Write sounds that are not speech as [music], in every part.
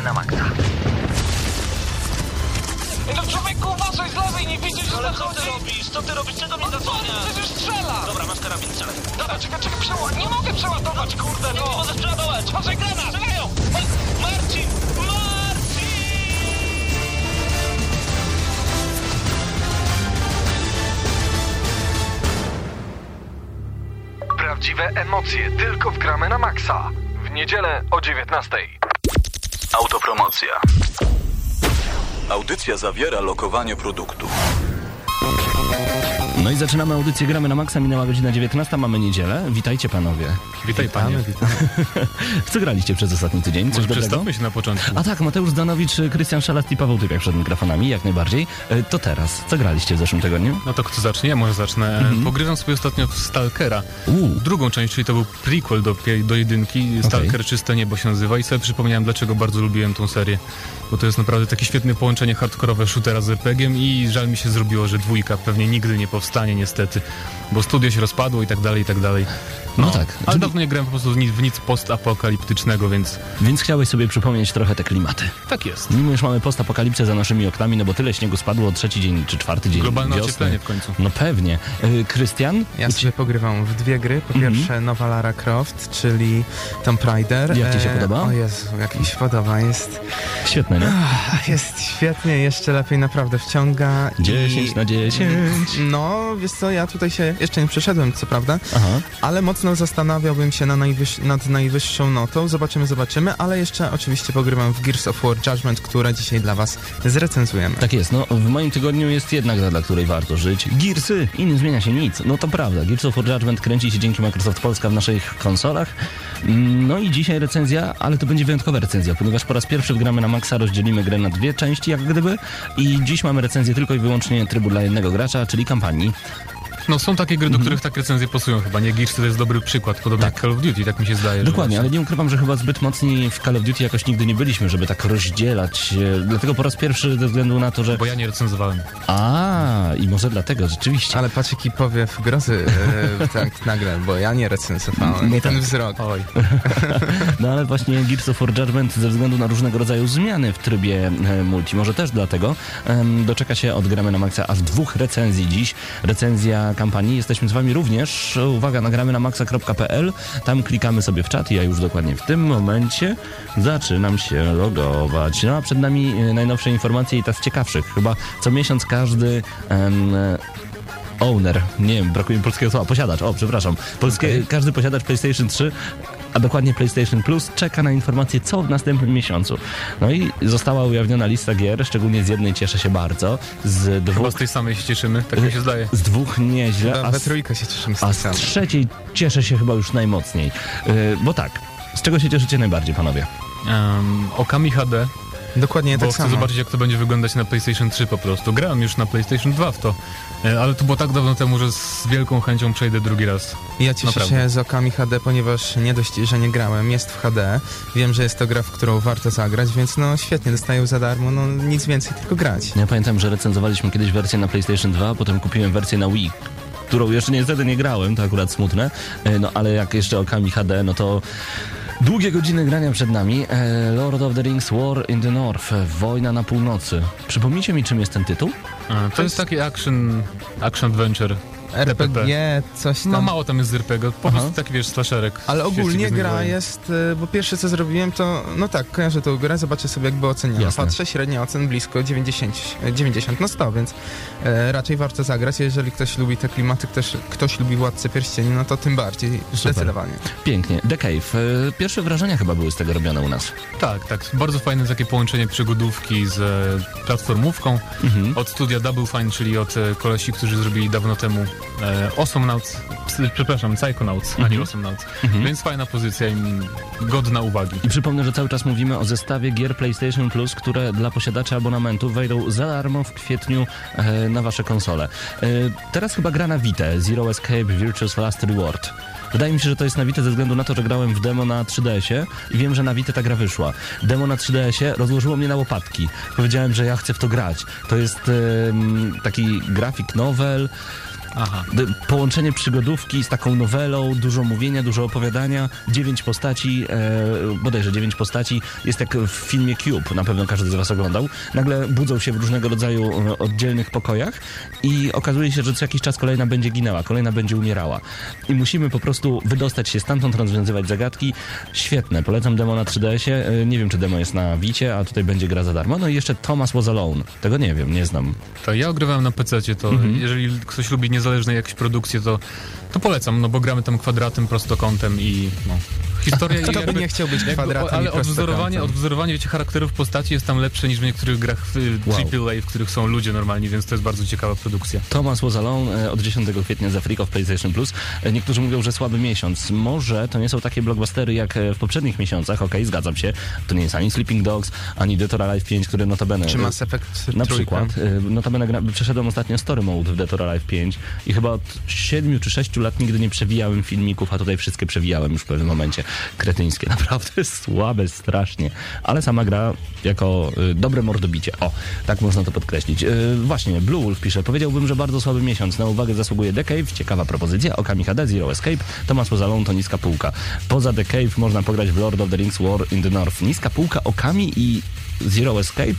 gramy na maksa. No człowieku, uważaj z lewej, nie widzisz, że Ale co zachodzi? ty robisz? Co ty robisz? Czego mnie No co, zasłaniasz? przecież strzela! Dobra, masz karabin, strzelaj. Dobra, czekaj, czekaj, przeładować. Nie mogę przeładować, kurde, Nie, nie no! możesz przeładować. Uważaj, granat! Strzelają! Ma- Marcin! Marcin! Prawdziwe emocje tylko w gramy na maksa. W niedzielę o 19. Autopromocja. Audycja zawiera lokowanie produktu. No i zaczynamy audycję Gramy na Maxa, minęła godzina 19, mamy niedzielę. Witajcie panowie. Witaj panie. W [laughs] co graliście przez ostatni tydzień? Coś przedstawmy się na początku. A tak, Mateusz Zdanowicz, Krystian Szalast i Paweł Typiak przed mikrofonami, jak najbardziej. E, To teraz, co graliście w zeszłym tygodniu? No to kto zacznie? Ja może zacznę. Mhm. Pogrywam sobie ostatnio w Stalkera. Uuu, Drugą część, czyli to był prequel do, do jedynki. Stalker Czyste Niebo się nazywa i sobie przypomniałem, dlaczego bardzo lubiłem tą serię. Bo to jest naprawdę takie świetne połączenie hardkorowe shootera z RPG-iem i żal mi się zrobiło, że dwójka pewnie nigdy nie powstanie niestety. Bo studio się rozpadło i tak dalej, i tak dalej. No tak, Ale czyli- dawno nie grałem po prostu w nic, w nic postapokaliptycznego, więc więc chciałeś sobie przypomnieć trochę te klimaty. tak jest. Mimo już mamy postapokalipsę za naszymi oknami, no bo tyle śniegu spadło trzeci dzień czy czwarty dzień Globalne wiosny. ocieplenie w końcu. No pewnie. E, Krystian? Ja sobie pogrywam w dwie gry. Po Mhm. pierwsze nowa Lara Croft, czyli Tomb Raider. Jak ci się E, podoba? O Jezu, jak mi się podoba. Jest, Świetne, nie? Jest świetnie, jeszcze lepiej naprawdę wciąga. i- 10 na 10. No, wiesz co, ja tutaj się jeszcze nie przeszedłem, co prawda, Aha. ale mocno zastanawiałbym się na najwyż, nad najwyższą notą. Zobaczymy, zobaczymy, ale jeszcze oczywiście pogrywam w Gears of War Judgment, które dzisiaj dla was zrecenzujemy. Tak jest, no w moim tygodniu jest jedna gra, dla której warto żyć. Gearsy i nie zmienia się nic. No to prawda, Gears of War Judgment kręci się dzięki Microsoft Polska w naszych konsolach. No i dzisiaj recenzja, ale to będzie wyjątkowa recenzja, ponieważ po raz pierwszy wgramy na Maxa, rozdzielimy grę na dwie części jak gdyby i dziś mamy recenzję tylko i wyłącznie trybu dla jednego gracza, czyli kampanii. No są takie gry, do Mhm. których tak recenzje pasują chyba, nie? Gears to jest dobry przykład, podobnie jak Call of Duty, tak mi się zdaje. Dokładnie, ale nie ukrywam, że chyba zbyt mocni w Call of Duty jakoś nigdy nie byliśmy, żeby tak rozdzielać. e, Dlatego po raz pierwszy ze względu na to, że... Bo ja nie recenzowałem. A, i może dlatego, rzeczywiście. Ale patrz jaki powiew grozy e, tak nagle, bo ja nie recenzowałem. I ten tak. wzrok. Oj. [laughs] No ale właśnie Gears of War Judgment ze względu na różnego rodzaju zmiany w trybie e, multi, może też dlatego, doczeka się od Gramy na Maxa aż dwóch recenzji dziś. Recenzja kampanii. Jesteśmy z wami również. Uwaga, nagramy na maxa.pl. Tam klikamy sobie w czat i ja już dokładnie w tym momencie zaczynam się logować. No a przed nami e, najnowsze informacje i ta z ciekawszych. Chyba co miesiąc każdy... Owner, nie wiem, brakuje mi polskiego słowa, posiadacz, o przepraszam. Polskie, Każdy posiadacz PlayStation 3, a dokładnie PlayStation Plus, czeka na informacje, co w następnym miesiącu. No i została ujawniona lista gier, szczególnie z jednej cieszę się bardzo, z Chyba dwóch, z tej samej się cieszymy, tak mi się zdaje. z dwóch nieźle, We, a z, trójkę się cieszymy z a z trzeciej cieszę się chyba już najmocniej. Yy, bo tak, z czego się cieszycie najbardziej, panowie? Um, Okami HD, Dokładnie bo tak chcę samo. zobaczyć jak to będzie wyglądać na PlayStation 3 po prostu. Grałem już na PlayStation 2 w to, ale to było tak dawno temu, że z wielką chęcią przejdę drugi raz. Ja cieszę Naprawdę. się z okami HD, ponieważ nie dość, że nie grałem, jest w HD. Wiem, że jest to gra, w którą warto zagrać, więc no świetnie, dostaję za darmo, no nic więcej, tylko grać. Ja pamiętam, że recenzowaliśmy kiedyś wersję na PlayStation 2, potem kupiłem wersję na Wii, którą jeszcze niestety nie grałem, to akurat smutne, E, no ale jak jeszcze okami HD, no to długie godziny grania przed nami. E, Lord of the Rings War in the North, e, Wojna na północy. Przypomnijcie mi, czym jest ten tytuł? To jest taki action, action adventure. RPG, coś tam. No mało tam jest z RPG, po Aha. prostu taki wiesz, slasherek. Ale ogólnie gra Wojen. jest, y, bo pierwsze co zrobiłem to, no tak, kojarzę tą grę, zobaczę sobie jakby oceniam. Jasne. Patrzę, średnia ocen blisko 90, e, 90 na 100, więc e, raczej warto zagrać. Jeżeli ktoś lubi te klimaty, ktoś, ktoś lubi Władcę Pierścieni, no to tym bardziej, zdecydowanie. Pięknie. The Cave. E, Pierwsze wrażenia chyba były z tego robione u nas. Tak, tak. Bardzo fajne takie połączenie przygodówki z e, platformówką. Mhm. Od studia Double Fine, czyli od e, kolesi, którzy zrobili dawno temu e, Awesomnauts, ps- przepraszam, Psychonauts, a nie Mhm. Awesomauts. Mhm. Więc fajna pozycja i godna uwagi. I przypomnę, że cały czas mówimy o zestawie gier PlayStation Plus, które dla posiadaczy abonamentu wejdą za darmo w kwietniu e, na wasze konsole. E, teraz chyba gra na Vita, Zero Escape Virtuous Last Reward. Wydaje mi się, że to jest na Vita ze względu na to, że grałem w demo na 3DS-ie i wiem, że na Vita ta gra wyszła. Demo na 3DS-ie rozłożyło mnie na łopatki. Powiedziałem, że ja chcę w to grać. To jest taki grafik novel, Aha. Połączenie przygodówki z taką nowelą, dużo mówienia, dużo opowiadania, dziewięć postaci, e, bodajże dziewięć postaci, jest jak w filmie Cube, na pewno każdy z was oglądał. Nagle budzą się w różnego rodzaju e, oddzielnych pokojach i okazuje się, że co jakiś czas kolejna będzie ginęła, kolejna będzie umierała. I musimy po prostu wydostać się stamtąd, rozwiązywać zagadki. Świetne, polecam demo na 3DS-ie. E, Nie wiem, czy demo jest na Wicie, a tutaj będzie gra za darmo. No i jeszcze Thomas Was Alone. Tego nie wiem, nie znam. To ja ogrywałem na PC, to Mhm. jeżeli ktoś lubi niezależne jakieś produkcje, to, to polecam, no bo gramy tam kwadratem, prostokątem i no. Historia [laughs] Kto i by jakby, nie chciał być jakby, kwadratem i Ale odwzorowanie, odwzorowanie wiecie, charakterów postaci jest tam lepsze niż w niektórych grach w Wow. AAA, w których są ludzie normalni, więc to jest bardzo ciekawa produkcja. Thomas Was Alone e, od 10 kwietnia za Freak of PlayStation Plus. E, Niektórzy mówią, że słaby miesiąc. Może to nie są takie blockbustery jak e, w poprzednich miesiącach, okej, zgadzam się. To nie jest ani Sleeping Dogs, ani Dead or Alive 5, które notabene... Czy Mass Effect Na przykład. Notabene gra, przeszedłem ostatnio Story Mode w Dead or Alive 5 i chyba od 7 czy 6 lat nigdy nie przewijałem filmików, a tutaj wszystkie przewijałem już w pewnym momencie. Kretyńskie, [laughs] naprawdę słabe strasznie. Ale sama gra jako y, dobre mordobicie. O, tak można to podkreślić. Y, właśnie, Blue Wolf pisze, powiedziałbym, że bardzo słaby miesiąc. Na uwagę zasługuje The Cave, ciekawa propozycja. Okami HD, Zero Escape, Thomas Pozalon to niska półka. Poza The Cave można pograć w Lord of the Rings War in the North. Niska półka Okami i Zero Escape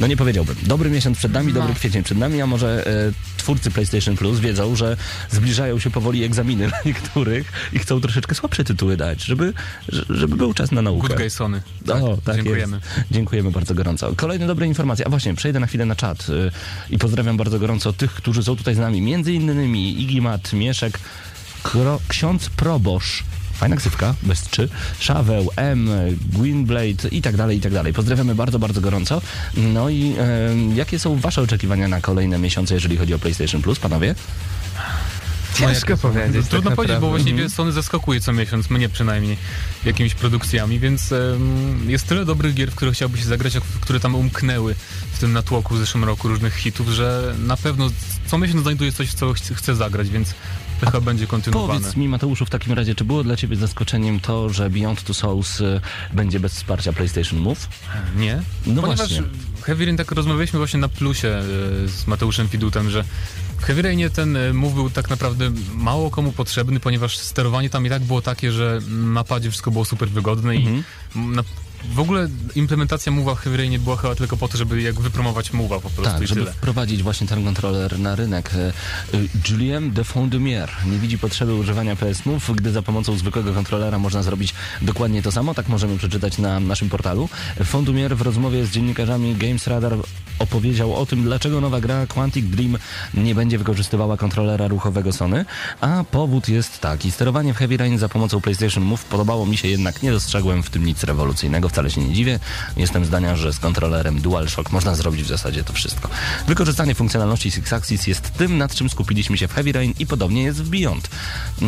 no nie powiedziałbym. Dobry miesiąc przed nami, dobry kwiecień przed nami, a może e, twórcy PlayStation Plus wiedzą, że zbliżają się powoli egzaminy na [laughs] niektórych i chcą troszeczkę słabsze tytuły dać, żeby, że- żeby był czas na naukę. Good Guy Sony. O, tak Dziękujemy. Jest. Dziękujemy bardzo gorąco. Kolejne dobre informacje. A właśnie, przejdę na chwilę na czat y, i pozdrawiam bardzo gorąco tych, którzy są tutaj z nami. Między innymi Igimat, Mieszek, Kro, ksiądz Probosz, fajna ksywka, bez trzy, Szaweł, M, Gwynblade i tak dalej, i tak dalej. Pozdrawiamy bardzo, bardzo gorąco. No i e, jakie są wasze oczekiwania na kolejne miesiące, jeżeli chodzi o PlayStation Plus, panowie? Ciężko powiedzieć. Trudno tak powiedzieć, bo naprawdę. właściwie Sony zaskakuje co miesiąc, mnie przynajmniej, jakimiś produkcjami, więc em, jest tyle dobrych gier, w które chciałby się zagrać, które tam umknęły w tym natłoku w zeszłym roku różnych hitów, że na pewno co miesiąc znajduje coś, w co ch- chcę zagrać, więc chyba będzie kontynuowane. Powiedz mi, Mateuszu, w takim razie, czy było dla ciebie zaskoczeniem to, że Beyond Two Souls y, będzie bez wsparcia PlayStation Move? Nie? No Ponieważ właśnie. Heavy Rain tak rozmawialiśmy właśnie na plusie e, z Mateuszem Fidutem, że w Heavy Rainie ten e, move był tak naprawdę mało komu potrzebny, ponieważ sterowanie tam i tak było takie, że na padzie wszystko było super wygodne Mhm. i na, w ogóle implementacja move'a w Heavy była chyba tylko po to, żeby jak wypromować move'a po prostu Tak, i żeby tyle. wprowadzić właśnie ten kontroler na rynek. E, e, Julien de Fondumier nie widzi potrzeby używania PS Move, gdy za pomocą zwykłego kontrolera można zrobić dokładnie to samo. Tak możemy przeczytać na naszym portalu. Fondumier w rozmowie z dziennikarzami Games Radar opowiedział o tym, dlaczego nowa gra Quantic Dream nie będzie wykorzystywała kontrolera ruchowego Sony, a powód jest taki. Sterowanie w Heavy Rain za pomocą PlayStation Move podobało mi się jednak, nie dostrzegłem w tym nic rewolucyjnego, wcale się nie dziwię. Jestem zdania, że z kontrolerem DualShock można zrobić w zasadzie to wszystko. Wykorzystanie funkcjonalności Six Axis jest tym, nad czym skupiliśmy się w Heavy Rain i podobnie jest w Beyond.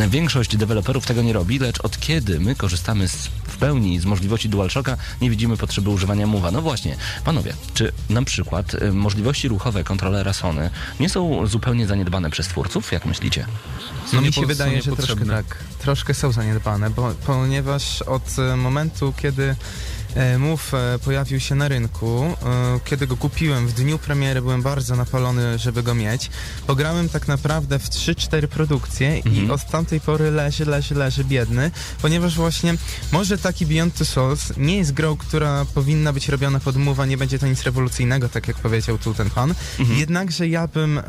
Większość deweloperów tego nie robi, lecz od kiedy my korzystamy z, w pełni z możliwości DualShocka, nie widzimy potrzeby używania Move'a. No właśnie, panowie, czy na przykład y, możliwości ruchowe kontrolera Sony nie są zupełnie zaniedbane przez twórców, jak myślicie? No mi się wydaje, że troszkę tak, troszkę są zaniedbane, bo, ponieważ od e, momentu, kiedy e, Move e, pojawił się na rynku, e, kiedy go kupiłem w dniu premiery, byłem bardzo napalony, żeby go mieć. Pograłem tak naprawdę w 3-4 produkcje Mhm. i od tamtej pory leży, leży, leży biedny, ponieważ właśnie może taki Beyond Two Souls nie jest grą, która powinna być robiona pod Move'a, nie będzie to nic rewolucyjnego, tak jak powiedział tu ten pan. Mhm. Jednakże ja bym e,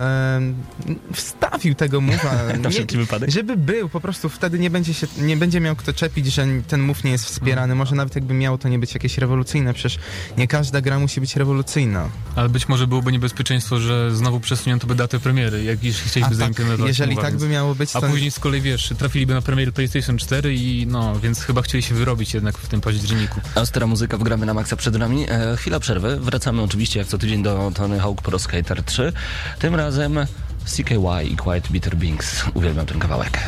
wstawił tego Move'a. [laughs] Na wszelki wypadek? żeby był, po prostu wtedy nie będzie, się, nie będzie miał kto czepić, że ten move nie jest wspierany. Może nawet jakby miało to nie być jakieś rewolucyjne, przecież nie każda gra musi być rewolucyjna. Ale być może byłoby niebezpieczeństwo, że znowu przesunięto by datę premiery, jak już A chcieliśmy tak, zaimplementować jeżeli tak by miało być, A to... później z kolei, wiesz, trafiliby na premierę PlayStation 4 i no, więc chyba chcieli się wyrobić jednak w tym październiku. Ostra muzyka wgramy na maksa przed nami. E, chwila przerwy. Wracamy oczywiście jak co tydzień do Tony Hawk Pro Skater 3. Tym razem CKY i Quiet Bitter Binks. Uwielbiam ten kawałek.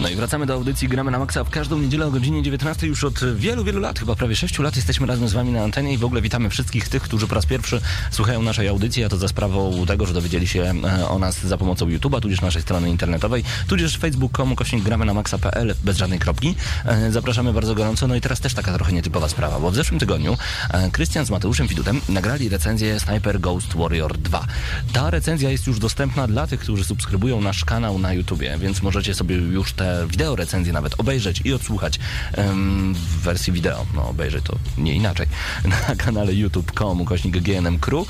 No i wracamy do audycji Gramy na Maxa w każdą niedzielę o godzinie 19 już od wielu, wielu lat, chyba prawie 6 lat jesteśmy razem z wami na antenie i w ogóle witamy wszystkich tych, którzy po raz pierwszy słuchają naszej audycji, a to za sprawą tego, że dowiedzieli się e, o nas za pomocą YouTube'a, tudzież naszej strony internetowej, tudzież facebook.com kośnik gramy na maxa.pl bez żadnej kropki. E, Zapraszamy bardzo gorąco. No i teraz też taka trochę nietypowa sprawa, bo w zeszłym tygodniu e, Krystian z Mateuszem Widutem nagrali recenzję Sniper Ghost Warrior 2. Ta recenzja jest już dostępna dla tych, którzy subskrybują nasz kanał na YouTubie, więc możecie sobie już te wideo recenzje nawet obejrzeć i odsłuchać w wersji wideo. No obejrzeć to nie inaczej. [laughs] Na kanale youtube.com kośnik GNM Crew.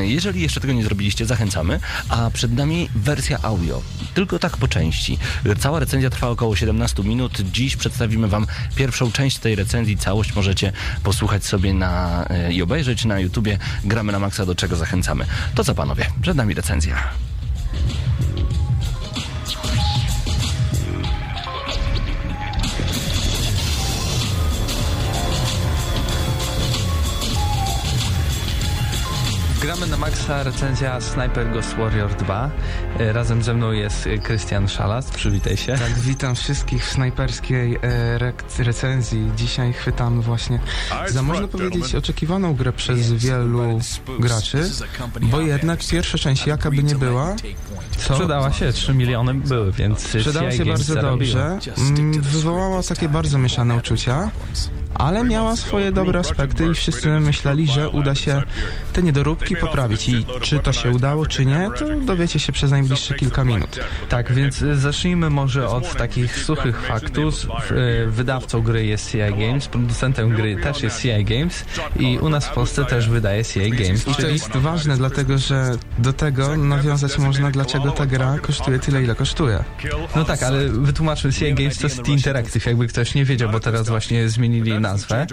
Jeżeli jeszcze tego nie zrobiliście, zachęcamy. A przed nami wersja audio. Tylko tak po części. Cała recenzja trwa około 17 minut. Dziś przedstawimy wam pierwszą część tej recenzji. Całość możecie posłuchać sobie na, e, i obejrzeć na YouTubie. Gramy na maksa, do czego zachęcamy. To co panowie, przed nami recenzja. Gramy na maksa recenzja Sniper Ghost Warrior 2. E, Razem ze mną jest Krystian Szalas. Przywitaj się. Tak, witam wszystkich w snajperskiej e, recenzji. Dzisiaj chwytamy właśnie za, można powiedzieć, oczekiwaną grę przez wielu graczy, bo jednak pierwsza część, jaka by nie była, to Sprzedała się, 3 miliony były, więc sprzedała się bardzo dobrze, mm, wywołała takie bardzo mieszane uczucia, ale miała swoje dobre aspekty i wszyscy myśleli, że uda się te niedoróbki poprawić i czy to się udało, czy nie, to dowiecie się przez najbliższe kilka minut. Tak, więc zacznijmy może od takich suchych faktów. E, Wydawcą gry jest CI Games, producentem gry też jest CI Games i u nas w Polsce też wydaje CI Games. I to jest ważne, dlatego że do tego nawiązać można, dlaczego ta gra kosztuje tyle, ile kosztuje. No tak, ale wytłumaczmy, CI Games to City Interactive, jakby ktoś nie wiedział, bo teraz właśnie zmienili nazwę,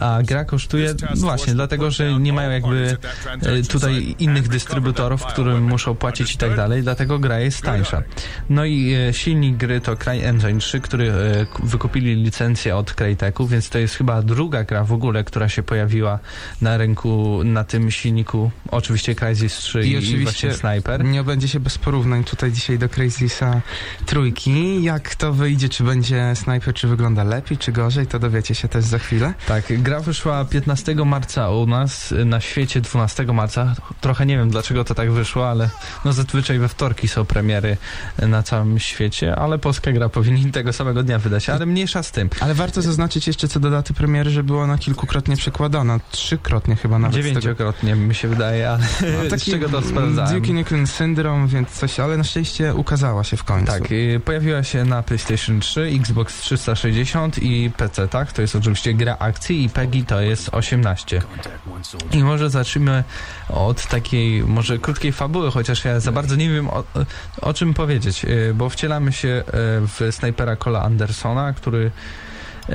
a gra kosztuje właśnie dlatego, że nie mają jakby e, tutaj innych dystrybutorów, którym muszą płacić i tak dalej, dlatego gra jest tańsza. No i e, silnik gry to CryEngine 3, który e, wykupili licencję od Cryteku, więc to jest chyba druga gra w ogóle, która się pojawiła na rynku na tym silniku, oczywiście Crysis 3 i, I oczywiście właśnie Sniper. nie obędzie się bez porównań tutaj dzisiaj do Crazisa trójki. Jak to wyjdzie, czy będzie Sniper, czy wygląda lepiej, czy gorzej, to dowiecie się też za chwilę. Tak, gra wyszła 15 marca u nas, na świecie 12 marca. Trochę nie wiem dlaczego to tak wyszło, ale no zazwyczaj we wtorki są premiery na całym świecie, ale polska gra powinni tego samego dnia wydać, ale mniejsza z tym. Ale warto zaznaczyć jeszcze co do daty premiery, że była ona kilkukrotnie przekładana, trzykrotnie chyba nawet. z tego. Dziewięciokrotnie mi się wydaje, ale No, [laughs] z czego to sprawdzałem. Duke Nukem Syndrome, więc coś, ale na szczęście ukazała się w końcu. Tak, pojawiła się na PlayStation 3, Xbox 360 i PC, tak? To jest oczywiście gra akcji i PEGI to jest 18. I może zacznijmy od takiej, może krótkiej fabuły, chociaż ja za bardzo nie wiem o, o czym powiedzieć, y, bo wcielamy się y, w snajpera Cola Andersona, który y,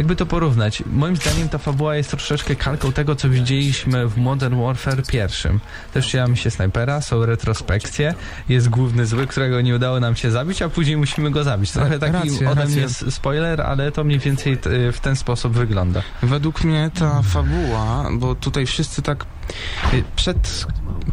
jakby to porównać, moim zdaniem ta fabuła jest troszeczkę kalką tego, co widzieliśmy w Modern Warfare pierwszym. Też wcielamy się snajpera, są retrospekcje, jest główny zły, którego nie udało nam się zabić, a później musimy go zabić. Trochę taki Racja, ode mnie spoiler, ale to mniej więcej t- w ten sposób wygląda. Według mnie ta fabuła, bo tutaj wszyscy tak y, przed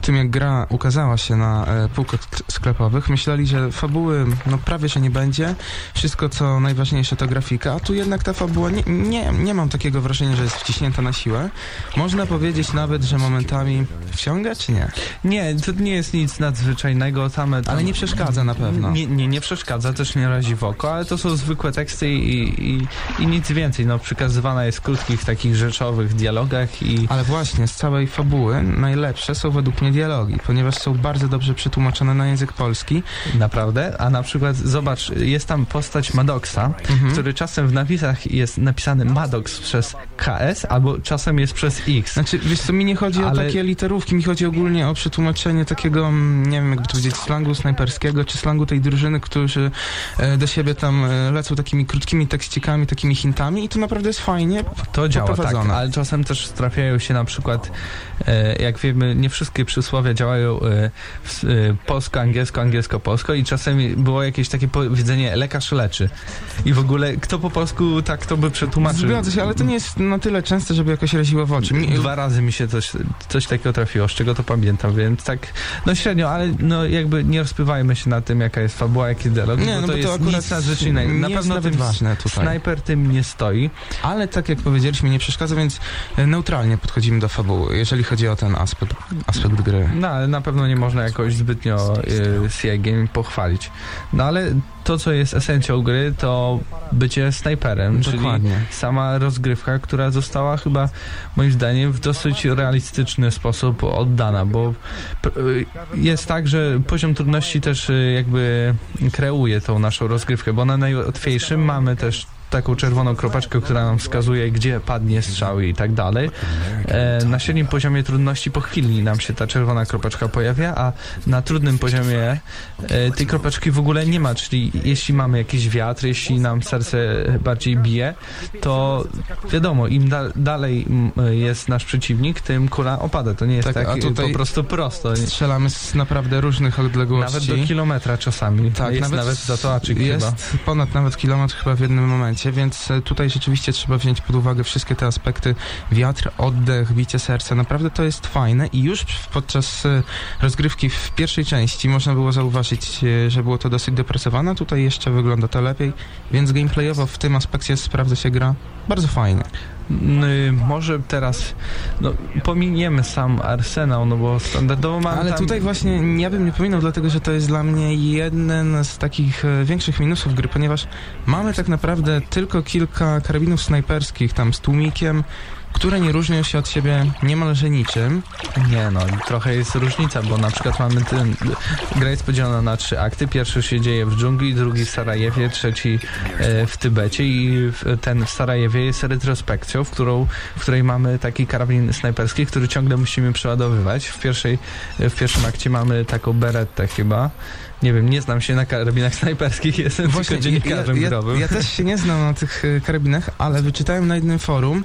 tym jak gra ukazała się na e, półkach sk- sklepowych, myśleli, że fabuły no prawie, że nie będzie. Wszystko co najważniejsze to grafika, a tu jednak ta fabuła nie, nie, nie mam takiego wrażenia, że jest wciśnięta na siłę. Można powiedzieć nawet, że momentami wciąga, czy nie? Nie, to nie jest nic nadzwyczajnego, same tam... Ale nie przeszkadza na pewno. Nie, nie, nie przeszkadza, też nie razi w oko, ale to są zwykłe teksty i, i, i nic więcej. No, przekazywana jest w krótkich, takich rzeczowych dialogach i Ale właśnie, z całej fabuły najlepsze są według mnie dialogi, ponieważ są bardzo dobrze przetłumaczone na język polski. naprawdę, a na przykład zobacz, jest tam postać Maddoxa, Mhm. który czasem w napisach jest napisany Maddox przez KS, albo czasem jest przez X. Znaczy, wiesz co, mi nie chodzi o Ale- takie literówki, mi chodzi ogólnie o przetłumaczenie takiego, mm, nie wiem jakby to powiedzieć, slangu snajperskiego, czy slangu tej drużyny, którzy e, do siebie tam e, lecą takimi krótkimi tekścikami, takimi hintami i to naprawdę jest fajnie To działa, tak, ale czasem też trafiają się na przykład, e, jak wiemy, nie wszystkie przysłowia działają polsko, angielsko, angielsko, polsko i czasem było jakieś takie powiedzenie lekarz leczy. I w ogóle kto po polsku tak to by przetłumaczył? Zgadza się, ale to nie jest na tyle częste, żeby jakoś raziło w oczy. Mi, Dwa razy mi się coś, coś takiego trafiło, z czego to pamiętam, więc tak, no średnio, ale no jakby nie rozpływajmy się na tym, jaka jest fabuła, jaki dialog, Nie, bo no to bo to jest akurat nic nadzwyczajnego. nie Na jest pewno tym ważne tutaj. snajper tym nie stoi. Ale tak jak powiedzieliśmy, nie przeszkadza, więc e, neutralnie podchodzimy do fabuły, jeżeli chodzi o ten aspekt, aspekt gry. No, ale na pewno nie można jakoś zbytnio y, CI Game pochwalić. No, ale to, co jest esencją gry, to bycie snajperem, czyli Dokładnie. sama rozgrywka, która została chyba, moim zdaniem, w dosyć realistyczny sposób oddana, bo y, jest tak, że poziom trudności też y, jakby kreuje tą naszą rozgrywkę, bo na najłatwiejszym mamy też taką czerwoną kropeczkę, która nam wskazuje, gdzie padnie strzał i tak dalej. E, na średnim poziomie trudności po chwili nam się ta czerwona kropeczka pojawia, a na trudnym poziomie e, tej kropeczki w ogóle nie ma, czyli jeśli mamy jakiś wiatr, jeśli nam serce bardziej bije, to wiadomo, im da dalej jest nasz przeciwnik, tym kula opada. To nie jest Tak, tak, po prostu prosto. Nie- Strzelamy z naprawdę różnych odległości. Nawet do kilometra czasami. Tak, jest nawet, nawet, za to aczyk chyba. jest ponad nawet kilometr chyba w jednym momencie, więc e, tutaj rzeczywiście trzeba wziąć pod uwagę wszystkie te aspekty, wiatr, oddech, bicie serca, naprawdę to jest fajne i już podczas e, rozgrywki w pierwszej części można było zauważyć, e, że było to dosyć dopracowane, tutaj jeszcze wygląda to lepiej, więc gameplayowo w tym aspekcie sprawdza się gra bardzo fajnie. N- może teraz no, pominiemy sam Arsenał, no bo standardowo mamy Ale tam... tutaj właśnie ja bym nie pominął, dlatego że to jest dla mnie jeden z takich e, większych minusów gry, ponieważ mamy tak naprawdę tylko kilka karabinów snajperskich tam z tłumikiem, które nie różnią się od siebie niemalże niczym. Nie no, trochę jest różnica, bo na przykład mamy ten... Gra jest podzielona na trzy akty. Pierwszy się dzieje w dżungli, drugi w Sarajewie, trzeci e, w Tybecie i ten w Sarajewie jest retrospekcją, w, którą, w której mamy taki karabin snajperski, który ciągle musimy przeładowywać. W, pierwszej, w pierwszym akcie mamy taką berettę chyba. Nie wiem, nie znam się na karabinach snajperskich, [laughs] jestem tylko dziennikarzem ja, ja, ja też się nie znam na tych e, karabinach, ale wyczytałem na jednym forum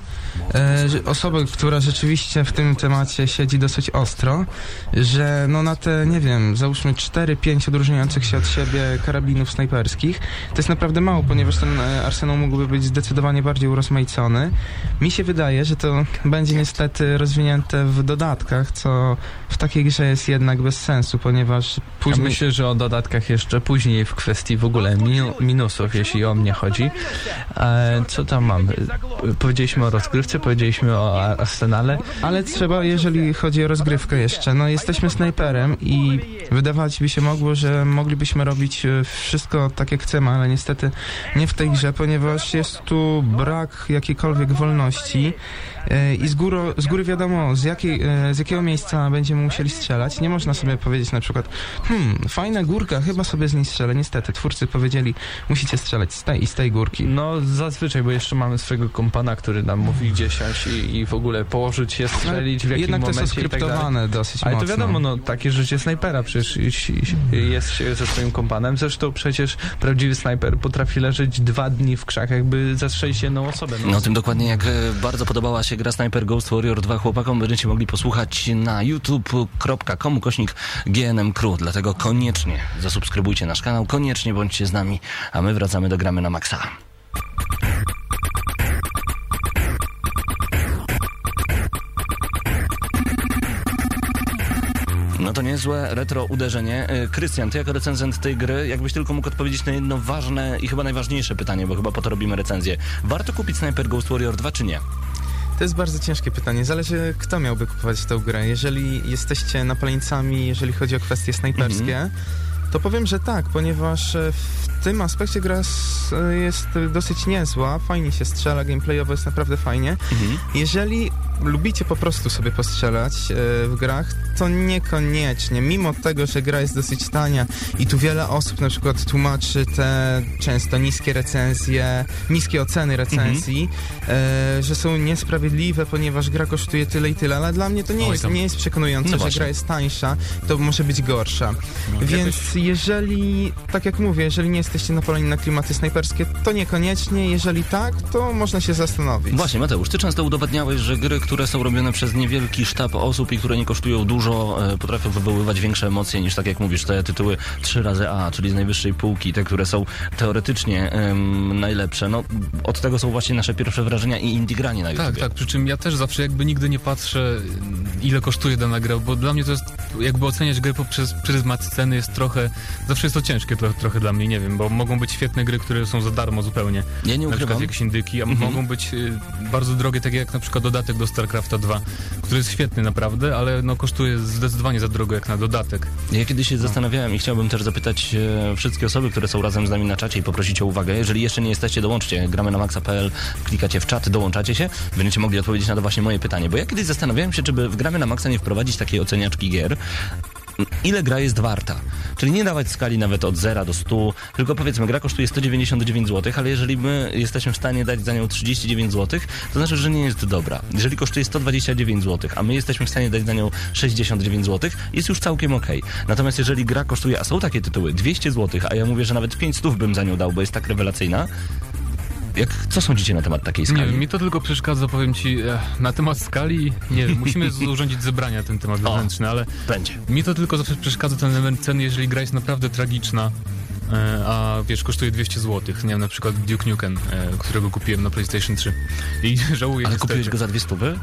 e, że osoba, która rzeczywiście w tym temacie siedzi dosyć ostro, że no na te, nie wiem, załóżmy 4-5 odróżniających się od siebie karabinów snajperskich, to jest naprawdę mało, ponieważ ten e, arsenał mógłby być zdecydowanie bardziej urozmaicony. Mi się wydaje, że to będzie niestety rozwinięte w dodatkach, co w takiej grze jest jednak bez sensu, ponieważ Ja później... myślę, że o dodatkach jeszcze później w kwestii w ogóle minu- minusów, jeśli o mnie chodzi. E, co tam mamy? Powiedzieliśmy o rozgrywce, powiedzieliśmy o arsenale. Ale trzeba, jeżeli chodzi o rozgrywkę jeszcze, no jesteśmy snajperem i wydawać by się mogło, że moglibyśmy robić e, wszystko tak jak chcemy, ale niestety nie w tej grze, ponieważ jest tu brak jakiejkolwiek wolności e, i z, góro, z góry wiadomo z, jakiej, e, z jakiego miejsca będziemy musieli strzelać. Nie można sobie powiedzieć na przykład, hmm, fajna górka, chyba sobie z niej strzelę. Niestety, twórcy powiedzieli, musicie strzelać z tej i z tej górki. No zazwyczaj, bo jeszcze mamy swojego kompana, który nam mówi gdzie siąść i, i w ogóle położyć się, strzelić w jakim Jednak to jest momencie i tak dalej. oskryptowane dosyć Ale to mocno. wiadomo, no takie życie snajpera, przecież jest się ze swoim kompanem. Zresztą przecież prawdziwy snajper potrafi leżeć dwa dni w krzakach, by zastrzelić jedną osobę. No o tym dokładnie jak e, bardzo podobała się gra Sniper Ghost Warrior 2 chłopakom będziecie mogli posłuchać na youtube.com kośnik GNM Crew, dlatego koniecznie zasubskrybujcie nasz kanał, koniecznie bądźcie z nami, a my wracamy do gramy na maksa. No to niezłe retro uderzenie. E, Krystian, ty jako recenzent tej gry, jakbyś tylko mógł odpowiedzieć na jedno ważne i chyba najważniejsze pytanie, bo chyba po to robimy recenzję. Warto kupić Sniper Ghost Warrior 2 czy nie? To jest bardzo ciężkie pytanie. Zależy, kto miałby kupować tę grę. Jeżeli jesteście napaleńcami, jeżeli chodzi o kwestie snajperskie, to powiem, że tak, ponieważ e, w tym aspekcie gra e, jest dosyć niezła, fajnie się strzela, gameplayowo jest naprawdę fajnie. Jeżeli lubicie po prostu sobie postrzelać e, w grach, to niekoniecznie. Mimo tego, że gra jest dosyć tania i tu wiele osób na przykład tłumaczy te często niskie recenzje, niskie oceny recenzji, e, że są niesprawiedliwe, ponieważ gra kosztuje tyle i tyle, ale dla mnie to nie, Oj, jest, tam. nie jest przekonujące, No że właśnie. gra jest tańsza, to może być gorsza. Więc jeżeli, tak jak mówię, jeżeli nie jesteście napaleni na klimaty snajperskie, to niekoniecznie. Jeżeli tak, to można się zastanowić. Właśnie, Mateusz, ty często udowadniałeś, że gry, które które są robione przez niewielki sztab osób i które nie kosztują dużo, e, potrafią wywoływać większe emocje niż, tak jak mówisz, te tytuły 3 razy A, czyli z najwyższej półki, te, które są teoretycznie najlepsze. No, od tego są właśnie nasze pierwsze wrażenia i indie granie na YouTube. Tak, tak, przy czym ja też zawsze jakby nigdy nie patrzę, ile kosztuje dana gra, bo dla mnie to jest, jakby oceniać grę poprzez pryzmat ceny jest trochę, zawsze jest to ciężkie to, trochę dla mnie, nie wiem, bo mogą być świetne gry, które są za darmo zupełnie. Ja nie Na przykład ukrywam. jakieś indyki, a mogą być y, bardzo drogie, takie jak na przykład dodatek do StarCrafta 2, który jest świetny naprawdę, ale no kosztuje zdecydowanie za drogo jak na dodatek. Ja kiedyś się zastanawiałem i chciałbym też zapytać e, wszystkie osoby, które są razem z nami na czacie i poprosić o uwagę. Jeżeli jeszcze nie jesteście, dołączcie. Gramy na maxa.pl, klikacie w czat, dołączacie się. Będziecie mogli odpowiedzieć na to właśnie moje pytanie. Bo ja kiedyś zastanawiałem się, czy by w Gramy na maxa nie wprowadzić takiej oceniaczki gier, ile gra jest warta. Czyli nie dawać skali nawet od 0 do 100, tylko powiedzmy, gra kosztuje 199 zł, ale jeżeli my jesteśmy w stanie dać za nią 39 zł, to znaczy, że nie jest dobra. Jeżeli kosztuje 129 zł, a my jesteśmy w stanie dać za nią 69 zł, jest już całkiem okej. Natomiast jeżeli gra kosztuje, a są takie tytuły, 200 zł, a ja mówię, że nawet 500 bym za nią dał, bo jest tak rewelacyjna, jak, co sądzicie na temat takiej skali? Nie wiem, mi to tylko przeszkadza, powiem ci, e, na temat skali, nie wiem, musimy urządzić zebrania ten temat wewnętrzny, ale Będzie. mi to tylko zawsze przeszkadza ten element ceny, jeżeli gra jest naprawdę tragiczna, a wiesz, kosztuje 200 zł, nie wiem, na przykład Duke Nukem, e, którego kupiłem na PlayStation 3 i [laughs] żałuję Ale kupiłeś go za dwie stówy?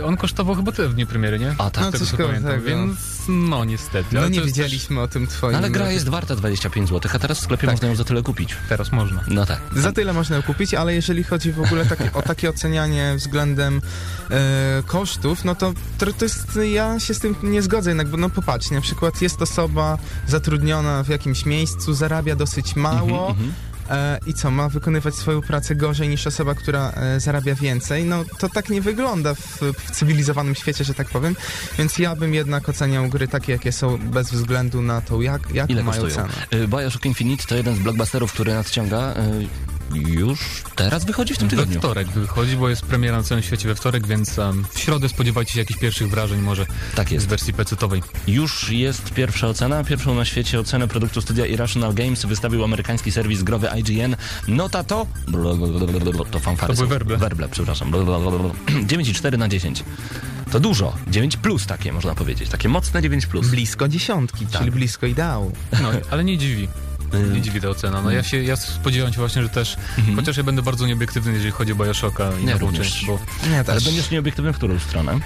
E, on kosztował chyba tyle w dniu premiery, nie? A tak. No, Z tego coś co pamiętam, tego. więc no niestety. No nie wiedzieliśmy o tym twoim... No, ale gra jest warta 25 zł, a teraz w sklepie Tak. można ją za tyle kupić. Teraz można. No tak. Za tyle można ją kupić, ale jeżeli chodzi w ogóle takie, o takie ocenianie względem e, kosztów, no to, to, to jest, ja się z tym nie zgodzę jednak, bo no popatrz, na przykład jest osoba zatrudniona w jakimś miejscu, zarabia dosyć mało, Mhm, E, I co, ma wykonywać swoją pracę gorzej niż osoba, która e, zarabia więcej? No to tak nie wygląda w, w cywilizowanym świecie, że tak powiem. Więc ja bym jednak oceniał gry takie, jakie są, bez względu na to, jak, jaką Ile mają kosztują? cenę. Y, Bioshock Infinite to jeden z blockbusterów, który nadciąga. Już teraz wychodzi w tym We tygodniu. wtorek wychodzi, bo jest premiera na całym świecie we wtorek, więc um, w środę spodziewajcie się jakichś pierwszych wrażeń może Tak z jest. wersji pecetowej. Już jest pierwsza ocena. Pierwszą na świecie ocenę produktu studia Irrational Games wystawił amerykański serwis growy IGN. Nota to... To fanfary To były werble. Werble, przepraszam. [clears throat] 9,4 na 10. To dużo. 9 plus takie, można powiedzieć. Takie mocne 9 plus. Blisko dziesiątki, Tak. czyli blisko ideału. No, ale nie dziwi. Nie dziwi ta ocena. No ja się, ja spodziewam się właśnie, że też, chociaż ja będę bardzo nieobiektywny, jeżeli chodzi o Bioshocka i Nie, nową część, bo Nie, Ale też. będziesz nieobiektywny w którą stronę?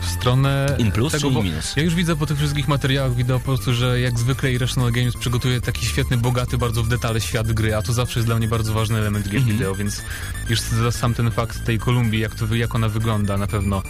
w stronę In plus tego, czy in minus? Ja już widzę po tych wszystkich materiałach wideo po prostu, że jak zwykle Irrational Games przygotuje taki świetny, bogaty, bardzo w detale świat gry, a to zawsze jest dla mnie bardzo ważny element gier wideo, więc już sam ten fakt tej Kolumbii, jak, to, jak ona wygląda, na pewno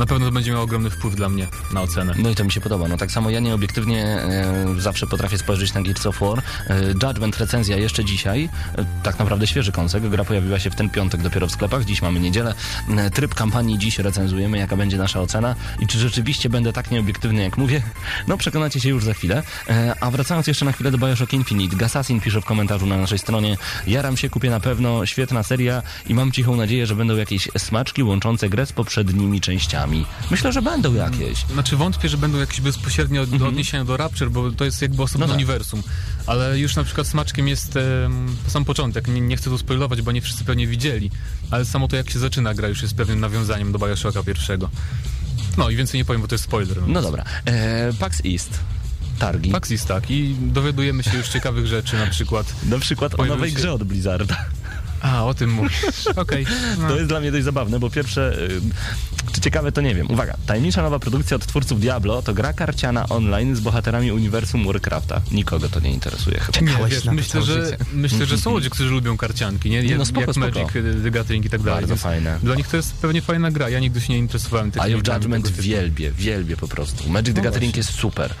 na pewno to będzie miało ogromny wpływ dla mnie na ocenę. No i to mi się podoba. No tak samo ja nieobiektywnie e, zawsze potrafię spojrzeć na Gears of War. E, Judgment recenzja jeszcze dzisiaj. E, tak naprawdę świeży kąsek. Gra pojawiła się w ten piątek dopiero w sklepach. Dziś mamy niedzielę. E, tryb kampanii dziś recenzujemy, jaka będzie nasza ocena i czy rzeczywiście będę tak nieobiektywny, jak mówię. No przekonacie się już za chwilę. E, a wracając jeszcze na chwilę do Bioshock Infinite. Gassassin pisze w komentarzu na naszej stronie. Jaram się, kupię na pewno. Świetna seria i mam cichą nadzieję, że będą jakieś smaczki łączące grę z poprzednimi częściami. Myślę, że będą jakieś. Znaczy wątpię, że będą jakieś bezpośrednie od, odniesienia do Rapture, bo to jest jakby osobne Mhm. No tak. uniwersum. Ale już na przykład smaczkiem jest sam początek. Nie, nie chcę tu spoilować, bo nie wszyscy pewnie widzieli. Ale samo to jak się zaczyna gra już jest pewnym nawiązaniem do Bioshocka pierwszego. No i więcej nie powiem, bo to jest spoiler. No dobra. E, PAX East. Targi. Fakt jest tak i dowiadujemy się już ciekawych rzeczy, na przykład... Na przykład o nowej się- grze od Blizzarda. A, o tym mówisz. [laughs] Okej. No. To jest dla mnie dość zabawne, bo pierwsze, y, czy ciekawe to nie wiem. Uwaga, tajemnicza nowa produkcja od twórców Diablo to gra karciana online z bohaterami uniwersum Warcrafta. Nikogo to nie interesuje chyba. Nie, wiesz, myślę, że, życie. myślę, że są ludzie, którzy lubią karcianki, nie? No spoko, jak spoko. Magic, The Gathering i tak dalej. Bardzo fajne. Dla nich to jest pewnie fajna gra. Ja nigdy się nie interesowałem Eye takimi of Judgment wielbię, wielbię po prostu. Magic the No Gathering właśnie. jest super.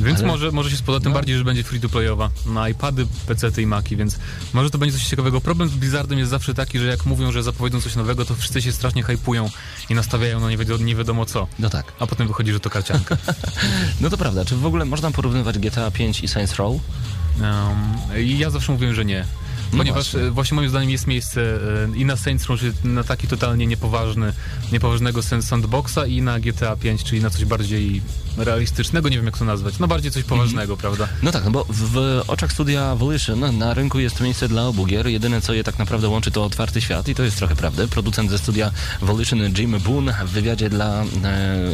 Więc Ale- może, może się spoda, tym No. bardziej, że będzie free-to-playowa na iPady, PC i Maci, więc może to będzie coś ciekawego. Problem z Blizzardem jest zawsze taki, że jak mówią, że zapowiedzą coś nowego, to wszyscy się strasznie hypują i nastawiają na nie wiadomo, nie wiadomo co. No tak. A potem wychodzi, że to karcianka. [laughs] No to prawda. Czy w ogóle można porównywać GTA 5 i Saints Row? Um, ja zawsze mówiłem, że nie. No Ponieważ właśnie. e, właśnie moim zdaniem jest miejsce e, i na Saints Row, czyli na taki totalnie niepoważny, niepoważnego sandboxa i na GTA 5, czyli na coś bardziej realistycznego, nie wiem jak to nazwać, no bardziej coś poważnego, prawda? No tak, no bo w, w oczach studia Volition na rynku jest miejsce dla obu gier. Jedyne, co je tak naprawdę łączy, to otwarty świat i to jest trochę prawdy. Producent ze studia Volition, Jim Boone, w wywiadzie dla e,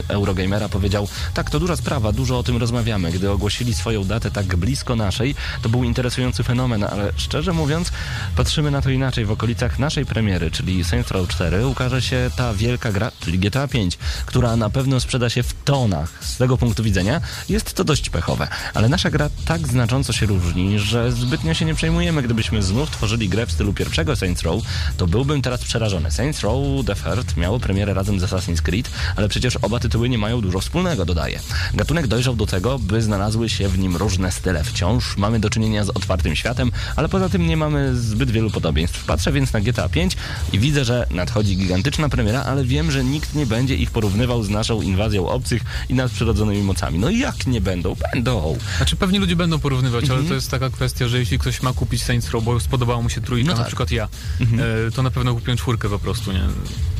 Eurogamera powiedział, tak, to duża sprawa, dużo o tym rozmawiamy. Gdy ogłosili swoją datę tak blisko naszej, to był interesujący fenomen, ale szczerze mówiąc, patrzymy na to inaczej. W okolicach naszej premiery, czyli Saints Row 4, ukaże się ta wielka gra, czyli GTA 5, która na pewno sprzeda się w tonach. Z tego punktu widzenia jest to dość pechowe, ale nasza gra tak znacząco się różni, że zbytnio się nie przejmujemy. Gdybyśmy znów tworzyli grę w stylu pierwszego Saints Row, to byłbym teraz przerażony. Saints Row The Third miało premierę razem z Assassin's Creed, ale przecież oba tytuły nie mają dużo wspólnego, dodaje. Gatunek dojrzał do tego, by znalazły się w nim różne style. Wciąż mamy do czynienia z otwartym światem, ale poza tym nie mamy zbyt wielu podobieństw. Patrzę więc na GTA 5 i widzę, że nadchodzi gigantyczna premiera, ale wiem, że nikt nie będzie ich porównywał z naszą inwazją obcych i nadprzyrodzonymi mocami. No jak nie będą? Będą. Znaczy pewnie ludzie będą porównywać, ale to jest taka kwestia, że jeśli ktoś ma kupić Saints Row, bo spodobała mu się trójka, No na tak. przykład ja, e, to na pewno kupiłem czwórkę po prostu, nie?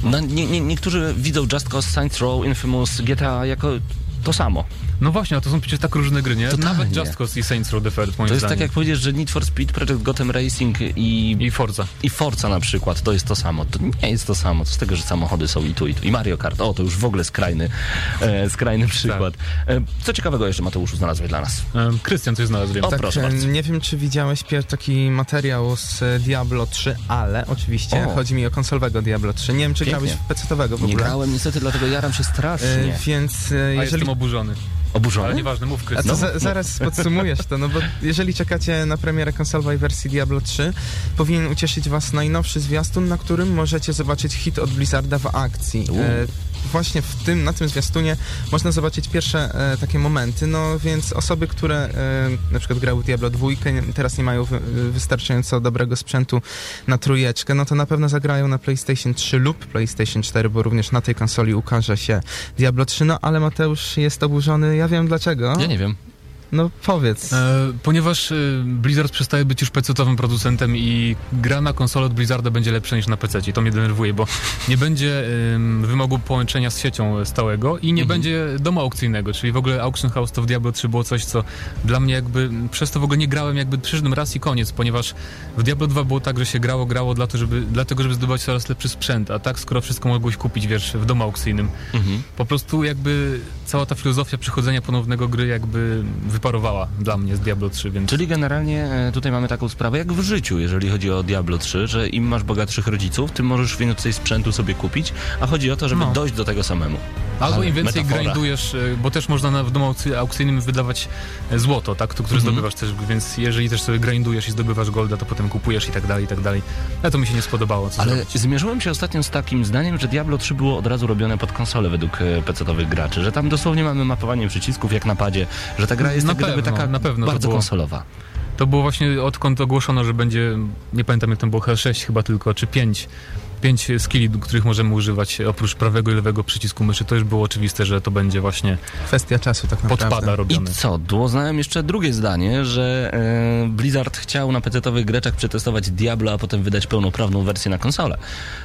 No, nie, nie, niektórzy widzą Just Cause, Saints Row, Infamous, GTA jako to samo. No właśnie, a to są przecież tak różne gry, nie? Totalnie. Nawet Just Cause i Saints Row The Third, moim To jest tak zdaniem. jak powiedzieć, że Need for Speed, Project Gotham Racing i, I Forza. i Forza na przykład, to jest to samo. To nie jest to samo, z tego, że samochody są i tu i tu. I Mario Kart, o to już w ogóle skrajny, e, skrajny przykład. E, co ciekawego jeszcze Mateuszu znalazłeś dla nas? E, Krystian coś znalazł, wiem. O, Tak, proszę e, bardzo. nie wiem, czy widziałeś taki materiał z Diablo 3, ale oczywiście O. chodzi mi o konsolowego Diablo 3. Nie wiem, czy Pięknie. grałeś w PC-owego w Nie ogóle. grałem niestety, dlatego jaram się strasznie. E, więc e, jeżeli oburzony. Oburzony? Ale nieważne, mów Krystian. to za, zaraz podsumujesz to, no bo jeżeli czekacie na premierę konsolowej wersji Diablo 3, powinien ucieszyć was najnowszy zwiastun, na którym możecie zobaczyć hit od Blizzarda w akcji. E, właśnie w tym, na tym zwiastunie można zobaczyć pierwsze e, takie momenty, no więc osoby, które e, na przykład grały Diablo 2, nie, teraz nie mają wy, wystarczająco dobrego sprzętu na trójeczkę, no to na pewno zagrają na PlayStation 3 lub PlayStation 4, bo również na tej konsoli ukaże się Diablo 3, no ale Mateusz jest oburzony, ja wiem dlaczego. Ja nie wiem. No powiedz. E, ponieważ e, Blizzard przestaje być już PC-owym producentem i gra na konsolę od Blizzarda będzie lepsza niż na PC. I to mnie denerwuje, bo nie będzie wymogu połączenia z siecią stałego i nie Mhm. będzie domu aukcyjnego, czyli w ogóle Auction House to w Diablo 3 było coś, co dla mnie jakby, przez to w ogóle nie grałem, jakby przyszedłem raz i koniec, ponieważ w Diablo 2 było tak, że się grało, grało dla to, żeby, dlatego, żeby zdobywać coraz lepszy sprzęt, a tak skoro wszystko mogłeś kupić, wiesz, w domu aukcyjnym, Mhm. po prostu jakby cała ta filozofia przychodzenia ponownego gry jakby wyparowała dla mnie z Diablo 3, więc... Czyli generalnie e, tutaj mamy taką sprawę jak w życiu, jeżeli chodzi o Diablo 3, że im masz bogatszych rodziców, tym możesz więcej sprzętu sobie kupić, a chodzi o to, żeby No. dojść do tego samemu. Albo Ale im więcej metafora. grindujesz, e, bo też można na, w domu aukcy- aukcyjnym wydawać e, złoto, tak, to, które Mhm. zdobywasz też, więc jeżeli też sobie grindujesz i zdobywasz golda, to potem kupujesz i tak dalej, i tak dalej. Ale to mi się nie spodobało, co Ale zrobić. zmierzyłem się ostatnio z takim zdaniem, że Diablo 3 było od razu robione pod konsolę według PC-owych graczy, że tam dosłownie mamy mapowanie przycisków jak na padzie, że ta gra jest Na gdyby pewno, taka na pewno to bardzo konsolowa. To było właśnie odkąd ogłoszono, że będzie, nie pamiętam jak tam było, chyba 6 chyba tylko, czy 5 pięć skilli, których możemy używać oprócz prawego i lewego przycisku myszy, to już było oczywiste, że to będzie właśnie Kwestia czasu tak naprawdę. podpada I robione. co? Doznałem jeszcze drugie zdanie, że e, Blizzard chciał na PC-owych greczach przetestować Diablo, a potem wydać pełnoprawną wersję na konsolę.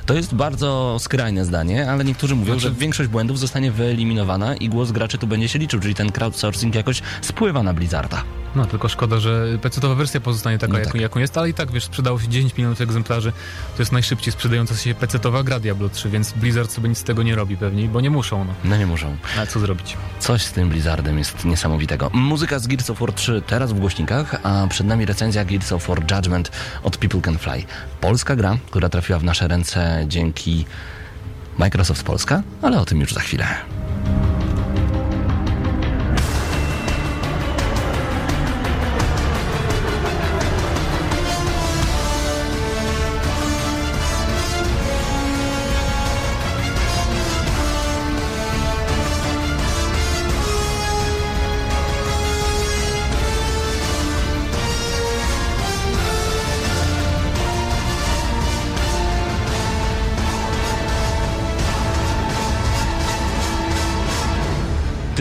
To jest bardzo skrajne zdanie, ale niektórzy mówią, Znaczy- że większość błędów zostanie wyeliminowana i głos graczy tu będzie się liczył, czyli ten crowdsourcing jakoś spływa na Blizzarda. No, tylko szkoda, że PC-owa wersja pozostanie taka, No jaką, tak. jaką jest, ale i tak, wiesz, sprzedało się 10 milionów egzemplarzy. To jest najszybciej sprzedająca się PC-owa gra Diablo 3, więc Blizzard sobie nic z tego nie robi pewnie, bo nie muszą, no. No nie muszą. A co zrobić? Coś z tym Blizzardem jest niesamowitego. Muzyka z Gears of War 3 teraz w głośnikach, a przed nami recenzja Gears of War Judgment od People Can Fly. Polska gra, która trafiła w nasze ręce dzięki Microsoft Polska, ale o tym już za chwilę.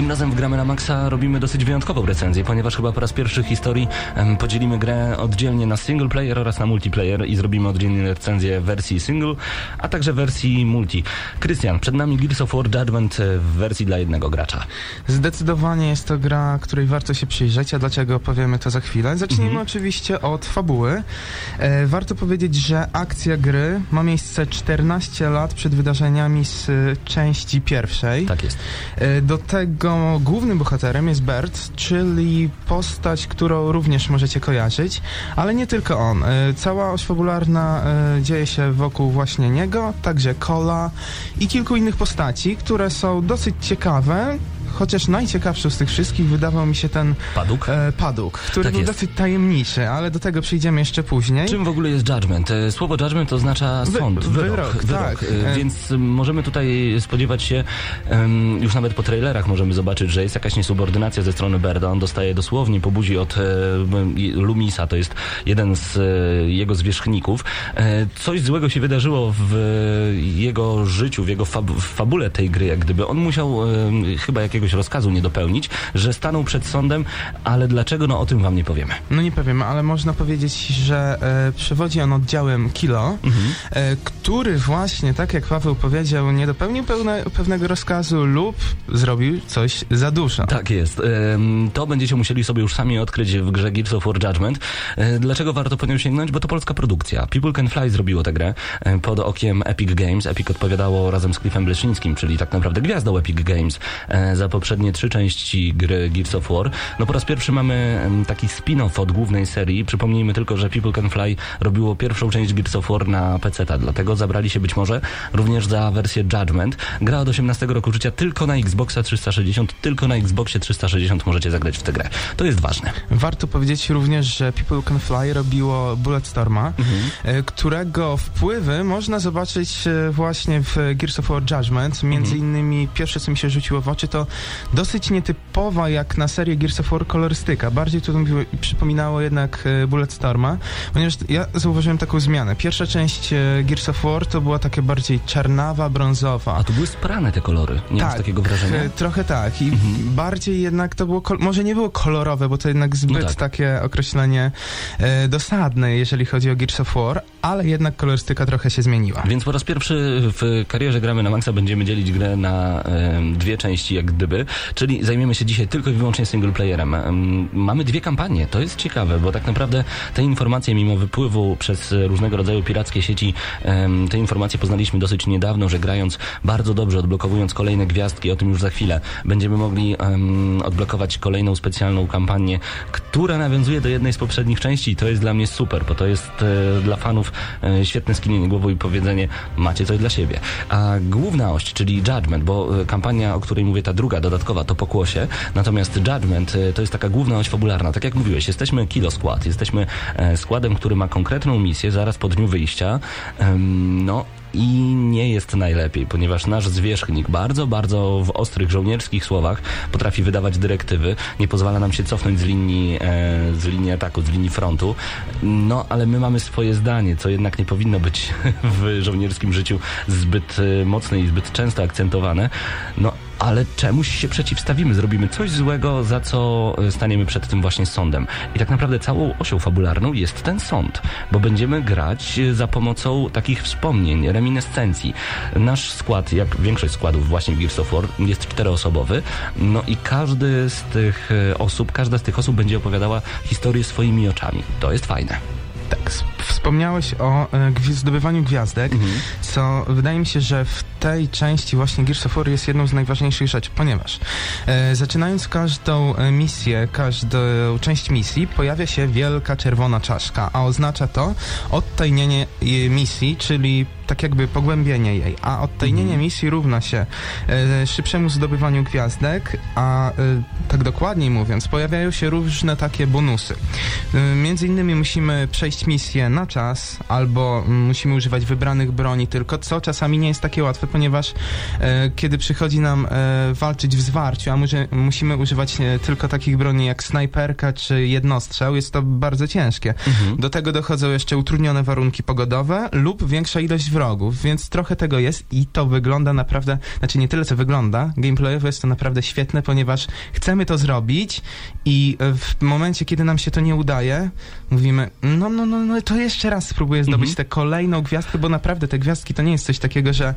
Tym razem w Gramy na Maxa robimy dosyć wyjątkową recenzję, ponieważ chyba po raz pierwszy w historii podzielimy grę oddzielnie na single player oraz na multiplayer i zrobimy oddzielnie recenzję wersji single, a także wersji multi. Krystian, przed nami Gears of War Judgment e, w wersji dla jednego gracza. Zdecydowanie jest to gra, której warto się przyjrzeć, a dlaczego powiemy to za chwilę. Zacznijmy Mhm. oczywiście od fabuły. E, warto powiedzieć, że akcja gry ma miejsce 14 lat przed wydarzeniami z części pierwszej. Tak jest. E, Do tego głównym bohaterem jest Bert, czyli postać, którą również możecie kojarzyć, ale nie tylko on. E, Cała oś fabularna e, dzieje się wokół właśnie niego, także Cola i kilku innych postaci, które są dosyć ciekawe. Chociaż najciekawszy z tych wszystkich wydawał mi się ten Paduk. e, Paduk, który Tak był jest. dosyć tajemniczy, ale do tego przyjdziemy jeszcze później. Czym w ogóle jest judgment? E, Słowo judgment oznacza Wy- sąd, wyrok. wyrok, tak. E, E- Więc możemy tutaj spodziewać się, już nawet po trailerach możemy zobaczyć, że jest jakaś niesubordynacja ze strony Berda. On dostaje dosłownie po buzi od e, Lumisa, to jest jeden z jego zwierzchników. Coś złego się wydarzyło w jego życiu, w jego fab w fabule tej gry, jak gdyby. On musiał chyba jakiegoś rozkazu nie dopełnić, że stanął przed sądem, ale dlaczego, no o tym wam nie powiemy. No nie powiem, ale można powiedzieć, że e, przewodzi on oddziałem Kilo, e, który właśnie, tak jak Paweł powiedział, nie dopełnił pełne, pewnego rozkazu lub zrobił coś za dużo. Tak jest. Em, To będziecie musieli sobie już sami odkryć w grze Gears of War Judgment. E, Dlaczego warto po nią sięgnąć? Bo to polska produkcja. People Can Fly zrobiło tę grę e, pod okiem Epic Games. Epic odpowiadało razem z Cliffem Bleszyńskim, czyli tak naprawdę gwiazdą Epic Games e, za poprzednie trzy części gry Gears of War. No po raz pierwszy mamy taki spin-off od głównej serii. Przypomnijmy tylko, że People Can Fly robiło pierwszą część Gears of War na PC, dlatego zabrali się być może również za wersję Judgment. Gra od 18 roku życia tylko na Xboxa 360, tylko na Xboxie 360 możecie zagrać w tę grę. To jest ważne. Warto powiedzieć również, że People Can Fly robiło Bulletstorma, e, którego wpływy można zobaczyć e, właśnie w Gears of War Judgment. Między innymi pierwsze, co mi się rzuciło w oczy, to dosyć nietypowa jak na serię Gears of War kolorystyka. Bardziej to mi przypominało jednak e, Bulletstorma, ponieważ ja zauważyłem taką zmianę. Pierwsza część e, Gears of War to była taka bardziej czarnawa, brązowa. A tu były sprane te kolory. Nie masz takiego wrażenia? e, Trochę tak. I bardziej jednak to było, może nie było kolorowe, bo to jednak zbyt No tak. takie określenie e, dosadne, jeżeli chodzi o Gears of War, ale jednak kolorystyka trochę się zmieniła. Więc po raz pierwszy w karierze gramy na Maxa będziemy dzielić grę na em, dwie części jak gdyby, czyli zajmiemy się dzisiaj tylko i wyłącznie single playerem. Em, mamy dwie kampanie, to jest ciekawe, bo tak naprawdę te informacje mimo wypływu przez różnego rodzaju pirackie sieci, te informacje poznaliśmy dosyć niedawno, że grając bardzo dobrze, odblokowując kolejne gwiazdki, o tym już za chwilę, będziemy mogli odblokować kolejną specjalną kampanię, która nawiązuje do jednej z poprzednich części to jest dla mnie super, bo to jest e, dla fanów e, świetne skinienie głową i powiedzenie macie coś dla siebie. A główna oś, czyli Judgment, bo e, kampania, o której mówię, ta druga, dodatkowa, to pokłosie, natomiast Judgment e, to jest taka główna oś fabularna. Tak jak mówiłeś, jesteśmy Kilo Skład, jesteśmy e, składem, który ma konkretną misję zaraz po dniu wyjścia. No i nie jest najlepiej, ponieważ nasz zwierzchnik bardzo, bardzo w ostrych żołnierskich słowach potrafi wydawać dyrektywy, nie pozwala nam się cofnąć z linii, e, z linii ataku, z linii frontu. No, ale my mamy swoje zdanie, co jednak nie powinno być [laughs] w żołnierskim życiu zbyt e, mocne i zbyt często akcentowane. No, ale czemuś się przeciwstawimy, zrobimy coś złego, za co e, staniemy przed tym właśnie sądem. I tak naprawdę całą osią fabularną jest ten sąd, bo będziemy grać e, za pomocą takich wspomnień, reminiscencji. Nasz skład, jak większość składów właśnie w Gears of War, jest czteroosobowy, no i każdy z tych e, osób, każda z tych osób będzie opowiadała historię swoimi oczami. To jest fajne. Tak, s- wspomniałeś o e, zdobywaniu gwiazdek, Mhm. co wydaje mi się, że w tej części właśnie Gears of War jest jedną z najważniejszych rzeczy, ponieważ e, zaczynając każdą e, misję, każdą część misji pojawia się wielka czerwona czaszka, a oznacza to odtajnienie misji, czyli tak jakby pogłębienie jej, a odtajnienie misji równa się e, szybszemu zdobywaniu gwiazdek, a e, tak dokładniej mówiąc, pojawiają się różne takie bonusy. E, Między innymi musimy przejść misję na czas, albo mm, musimy używać wybranych broni tylko, co czasami nie jest takie łatwe, ponieważ e, kiedy przychodzi nam e, walczyć w zwarciu, a może, musimy używać e, tylko takich broni jak snajperka czy jednostrzał, jest to bardzo ciężkie. Do tego dochodzą jeszcze utrudnione warunki pogodowe lub większa ilość wrogów. wrogów, więc trochę tego jest i to wygląda naprawdę, znaczy nie tyle co wygląda, gameplayowo jest to naprawdę świetne, ponieważ chcemy to zrobić i e, w momencie, kiedy nam się to nie udaje, mówimy, no, no, no, no to jeszcze raz spróbuję zdobyć Mhm. tę kolejną gwiazdkę, bo naprawdę te gwiazdki to nie jest coś takiego, że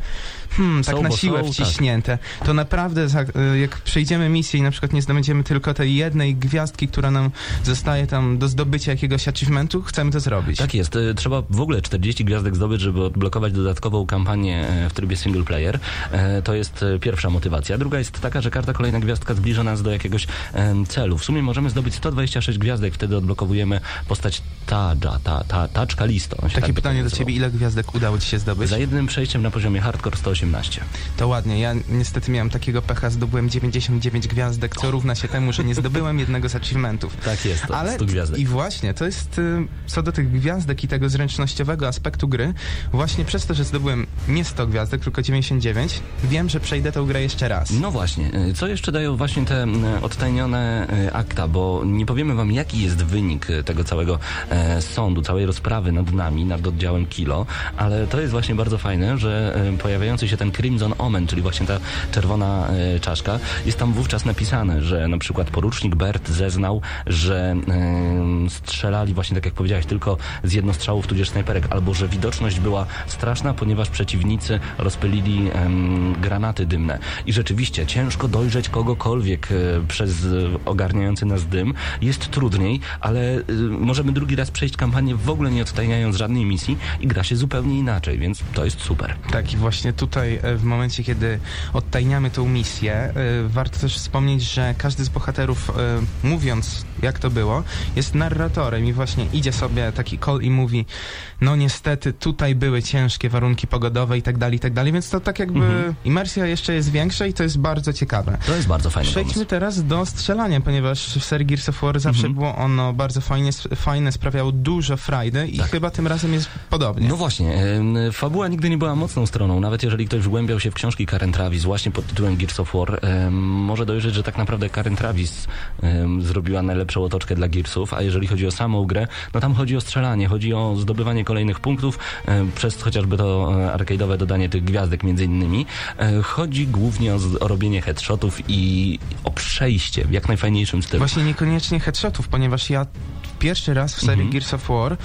hmm, tak Są, na siłę są, tak. wciśnięte. To naprawdę, e, jak przejdziemy misję i na przykład nie zdobędziemy tylko tej jednej gwiazdki, która nam zostaje tam do zdobycia jakiegoś achievementu, chcemy to zrobić. Tak jest. Y, Trzeba w ogóle 40 gwiazdek zdobyć, żeby odblokować dodatkową kampanię e, w trybie single player. E, To jest e, pierwsza motywacja. Druga jest taka, że każda kolejna gwiazdka zbliża nas do jakiegoś celu. W sumie możemy zdobyć 126 gwiazdek, wtedy odblokowujemy postać Tadża, ta, ta, On się Takie tak pytanie do ciebie, ile gwiazdek udało ci się zdobyć? Za jednym przejściem na poziomie hardcore 118. To ładnie. Ja niestety miałem takiego pecha, zdobyłem 99 gwiazdek, co równa się temu, że nie zdobyłem jednego z achievementów. [laughs] Tak jest, to Ale 100 gwiazdek. i właśnie, to jest y, co do tych gwiazdek i tego zręcznościowego aspektu gry, właśnie przez to, że zdobyłem nie 100 gwiazdek, tylko 99, wiem, że przejdę tę grę jeszcze raz. No właśnie, e, co jeszcze dają właśnie te m, odtajnione e, akta, bo nie powiemy wam jaki jest wynik tego całego e, sądu, całej rozprawy nad nami, nad oddziałem Kilo, ale to jest właśnie bardzo fajne, że pojawiający się ten Crimson Omen, czyli właśnie ta czerwona e, czaszka, jest tam wówczas napisane, że na przykład porucznik Bert zeznał, że strzelali właśnie tak jak powiedziałeś, tylko z jednostrzałów tudzież snajperek, albo że widoczność była straszna, ponieważ przeciwnicy rozpylili granaty dymne. I rzeczywiście ciężko dojrzeć kogokolwiek e, przez ogarniający nas dym. Jest trudniej, ale e, możemy drugi raz przejść kampanię w ogóle nie odtajniając żadnej misji i gra się zupełnie inaczej, więc to jest super. Tak, i właśnie tutaj e, w momencie, kiedy odtajniamy tą misję, e, warto też wspomnieć, że każdy z bohaterów, e, mówiąc jak to było, jest narratorem i właśnie idzie sobie taki call i mówi, no niestety tutaj były ciężkie warunki pogodowe i tak dalej, i tak dalej, więc to tak jakby Mhm. imersja jeszcze jest większa i to jest bardzo ciekawe. To jest bardzo fajny Przejdźmy pomysł. teraz do strzelania, ponieważ w serii Gears of War zawsze Mhm. było ono bardzo fajnie, fajne, sprawiało dużo frajdy i Tak. chyba tym razem jest podobnie. No właśnie, fabuła nigdy nie była mocną stroną, nawet jeżeli ktoś wgłębiał się w książki Karen Travis właśnie pod tytułem Gears of War, może dojrzeć, że tak naprawdę Karen Travis zrobiła najlepszą otoczkę dla Gearsów, a jeżeli chodzi o samą grę, no tam chodzi o strzelanie, chodzi o zdobywanie kolejnych punktów, przez chociażby to e, arcade'owe dodanie tych gwiazdek między innymi. E, chodzi głównie o, o robienie headshotów i o przejście w jak najfajniejszym stylu. Właśnie niekoniecznie headshotów, ponieważ ja pierwszy raz w serii Mhm. Gears of War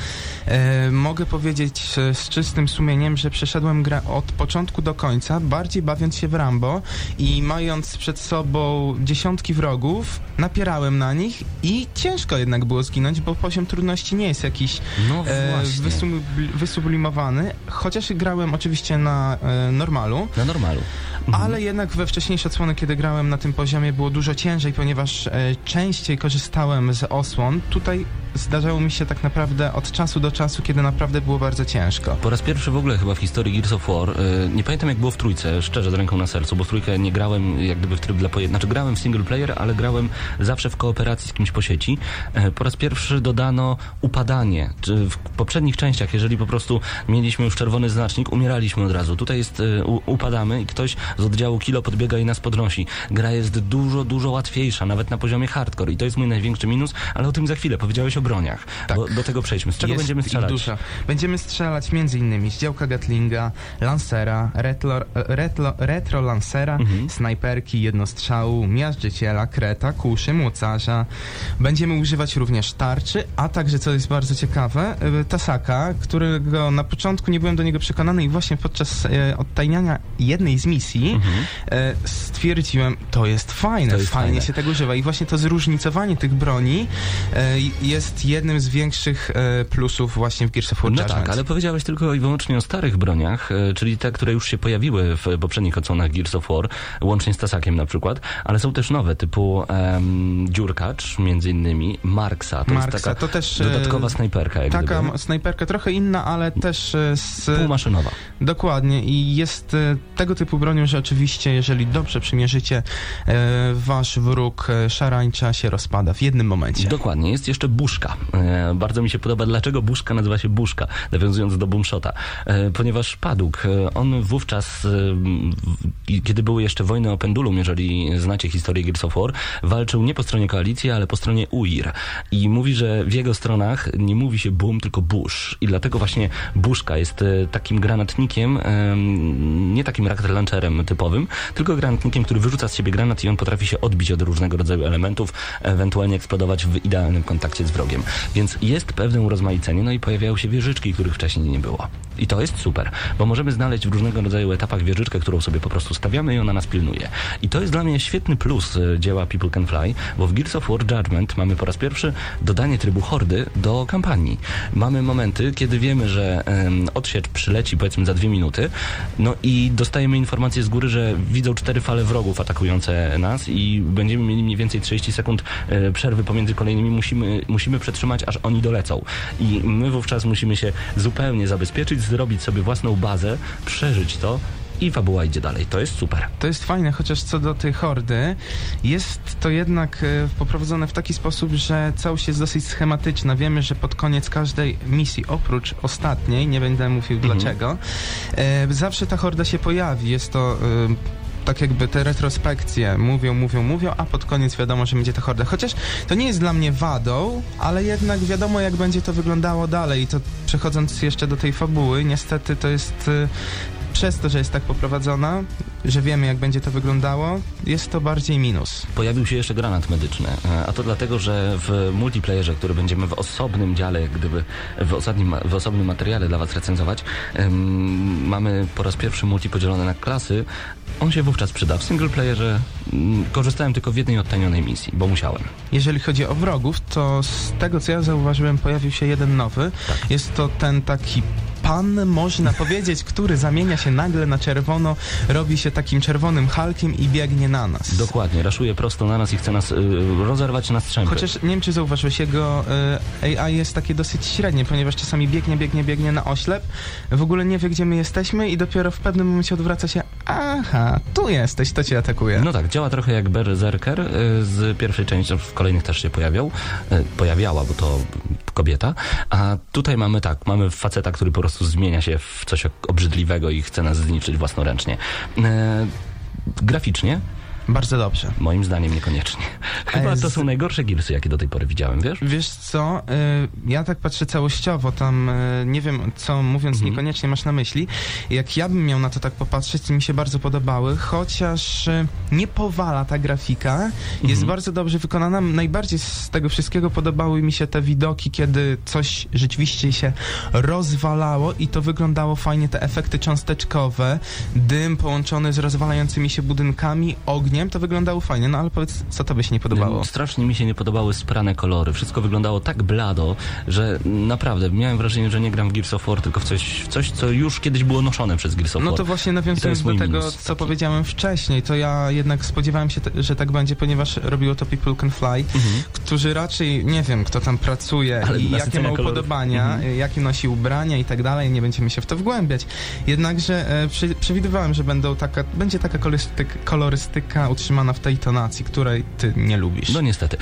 mogę powiedzieć e, z czystym sumieniem, że przeszedłem grę od początku do końca, bardziej bawiąc się w Rambo i mając przed sobą dziesiątki wrogów, napierałem na nich i ciężko jednak było zginąć, bo poziom trudności nie jest jakiś No e, wysubli- wysublimowany, chociaż grałem oczywiście na e, normalu, Na normalu. Mhm. ale jednak we wcześniejsze odsłony, kiedy grałem na tym poziomie, było dużo ciężej, ponieważ e, częściej korzystałem z osłon. Tutaj zdarzało mi się tak naprawdę od czasu do czasu, kiedy naprawdę było bardzo ciężko. Po raz pierwszy w ogóle chyba w historii Gears of War, y, nie pamiętam jak było w trójce, szczerze z ręką na sercu, bo w trójkę nie grałem jak gdyby w tryb dla pojedynczych, znaczy grałem w single player, ale grałem zawsze w kooperacji z kimś po sieci. E, Po raz pierwszy dodano upadanie. Czy w poprzednich częściach, jeżeli po prostu mieliśmy już czerwony znacznik, umieraliśmy od razu. Tutaj jest, y, u, upadamy i ktoś z oddziału kilo podbiega i nas podnosi. Gra jest dużo, dużo łatwiejsza, nawet na poziomie hardcore i to jest mój największy minus, ale o tym za chwilę. Powiedziałeś o broniach. Tak. Bo do tego przejdźmy. Z czego Jest będziemy strzelać? Dużo. Będziemy strzelać między innymi z działka Gatlinga, Lancera, retro, retro, retro Lancera, Mhm. snajperki, jednostrzału, miażdżyciela, kreta, kuszy, mocarza. Będziemy używać również tarczy, a także, co jest bardzo ciekawe, y, Tasaka, którego na początku nie byłem do niego przekonany i właśnie podczas e, odtajniania jednej z misji Mhm. e, stwierdziłem, to jest fajne, To jest fajnie fajne. się tego używa i właśnie to zróżnicowanie tych broni e, jest jednym z większych e, plusów właśnie w Gears of War No Judgment. tak, ale powiedziałeś tylko i wyłącznie o starych broniach, e, czyli te, które już się pojawiły w poprzednich odsłonach Gears of War, łącznie z Tasakiem na przykład, ale są też nowe, typu em, Dziurkacz, między innymi, Marksa, to Marksa, jest taka to też, e, dodatkowa snajperka, jak Taka gdyby. snajperka trochę inna, ale też z... Półmaszynowa. Dokładnie i jest tego typu bronią, że oczywiście jeżeli dobrze przymierzycie, wasz wróg szarańcza się rozpada w jednym momencie. Dokładnie, jest jeszcze buszka. Buszka. E, bardzo mi się podoba, dlaczego Buszka nazywa się Buszka, nawiązując do Boomshota. E, ponieważ Paduk, e, on wówczas, kiedy były jeszcze wojny o pendulum, jeżeli znacie historię Gears of War, walczył nie po stronie koalicji, ale po stronie UIR. I mówi, że w jego stronach nie mówi się Boom, tylko Bush. I dlatego właśnie Buszka jest takim granatnikiem, em, nie takim rocket launcherem typowym, tylko granatnikiem, który wyrzuca z siebie granat i on potrafi się odbić od różnego rodzaju elementów, ewentualnie eksplodować w idealnym kontakcie z wrogiem. Więc jest pewne urozmaicenie, no i pojawiają się wieżyczki, których wcześniej nie było. I to jest super, bo możemy znaleźć w różnego rodzaju etapach wieżyczkę, którą sobie po prostu stawiamy i ona nas pilnuje. I to jest dla mnie świetny plus e, dzieła People Can Fly, bo w Gears of War Judgment mamy po raz pierwszy dodanie trybu hordy do kampanii. Mamy momenty, kiedy wiemy, że em, odsiecz przyleci powiedzmy za dwie minuty, no i dostajemy informację z góry, że widzą cztery fale wrogów atakujące nas i będziemy mieli mniej więcej 30 sekund e, przerwy pomiędzy kolejnymi. Musimy, musimy przetrzymać, aż oni dolecą. I my wówczas musimy się zupełnie zabezpieczyć, zrobić sobie własną bazę, przeżyć to i fabuła idzie dalej. To jest super. To jest fajne, chociaż co do tej hordy, jest to jednak e, poprowadzone w taki sposób, że całość jest dosyć schematyczna. Wiemy, że pod koniec każdej misji, oprócz ostatniej, nie będę mówił dlaczego, e, zawsze ta horda się pojawi. Jest to... E, tak jakby te retrospekcje mówią, mówią, mówią, a pod koniec wiadomo, że będzie ta horda. Chociaż to nie jest dla mnie wadą, ale jednak wiadomo, jak będzie to wyglądało dalej. I to przechodząc jeszcze do tej fabuły, niestety to jest e, przez to, że jest tak poprowadzona, że wiemy, jak będzie to wyglądało, jest to bardziej minus. Pojawił się jeszcze granat medyczny, e, a to dlatego, że w multiplayerze, który będziemy w osobnym dziale, gdyby w osobnym, w osobnym materiale dla Was recenzować, mamy po raz pierwszy multi podzielone na klasy. On się wówczas przyda. W singleplayerze korzystałem tylko w jednej odtajnionej misji, bo musiałem. Jeżeli chodzi o wrogów, to z tego, co ja zauważyłem, pojawił się jeden nowy. Jest to ten taki pan, można [laughs] powiedzieć, który zamienia się nagle na czerwono, robi się takim czerwonym Hulkiem i biegnie na nas. Dokładnie, raszuje prosto na nas i chce nas y, rozerwać na strzępy. Chociaż nie wiem, czy zauważyłeś, jego y, AI jest takie dosyć średnie, ponieważ czasami biegnie, biegnie, biegnie na oślep, w ogóle nie wie, gdzie my jesteśmy i dopiero w pewnym momencie odwraca się, aha, tu jesteś, to cię atakuje. No tak, działa trochę jak Berserker y, z pierwszej części, w kolejnych też się pojawiał, y, pojawiała, bo to kobieta, a tutaj mamy tak, mamy faceta, który po prostu zmienia się w coś obrzydliwego i chce nas zniszczyć własnoręcznie. E, graficznie, Bardzo dobrze. moim zdaniem niekoniecznie. Chyba z- to są najgorsze Gearsy, jakie do tej pory widziałem, wiesz? Wiesz co, y, ja tak patrzę całościowo, tam y, nie wiem, co mówiąc Mhm. niekoniecznie masz na myśli. Jak ja bym miał na to tak popatrzeć, to mi się bardzo podobały, chociaż y, nie powala ta grafika, jest Mhm. bardzo dobrze wykonana. Najbardziej z tego wszystkiego podobały mi się te widoki, kiedy coś rzeczywiście się rozwalało i to wyglądało fajnie, te efekty cząsteczkowe, dym połączony z rozwalającymi się budynkami, ogniem, to wyglądało fajnie, no ale powiedz, co tobie się nie podobało? Strasznie mi się nie podobały sprane kolory. Wszystko wyglądało tak blado, że naprawdę miałem wrażenie, że nie gram w Gears of War, tylko w coś, w coś co już kiedyś było noszone przez Gears of No War. to właśnie to nawiązując jest do tego, minus co taki. powiedziałem wcześniej, to ja jednak spodziewałem się, że tak będzie, ponieważ robiło to People Can Fly, którzy raczej, nie wiem, kto tam pracuje Mhm. Ale i jakie ma upodobania, Mhm. y, jakie nosi ubrania i tak dalej, nie będziemy się w to wgłębiać. Jednakże e, przy, przewidywałem, że będą taka, będzie taka kolorystyk, utrzymana w tej tonacji, której ty nie lubisz. No niestety.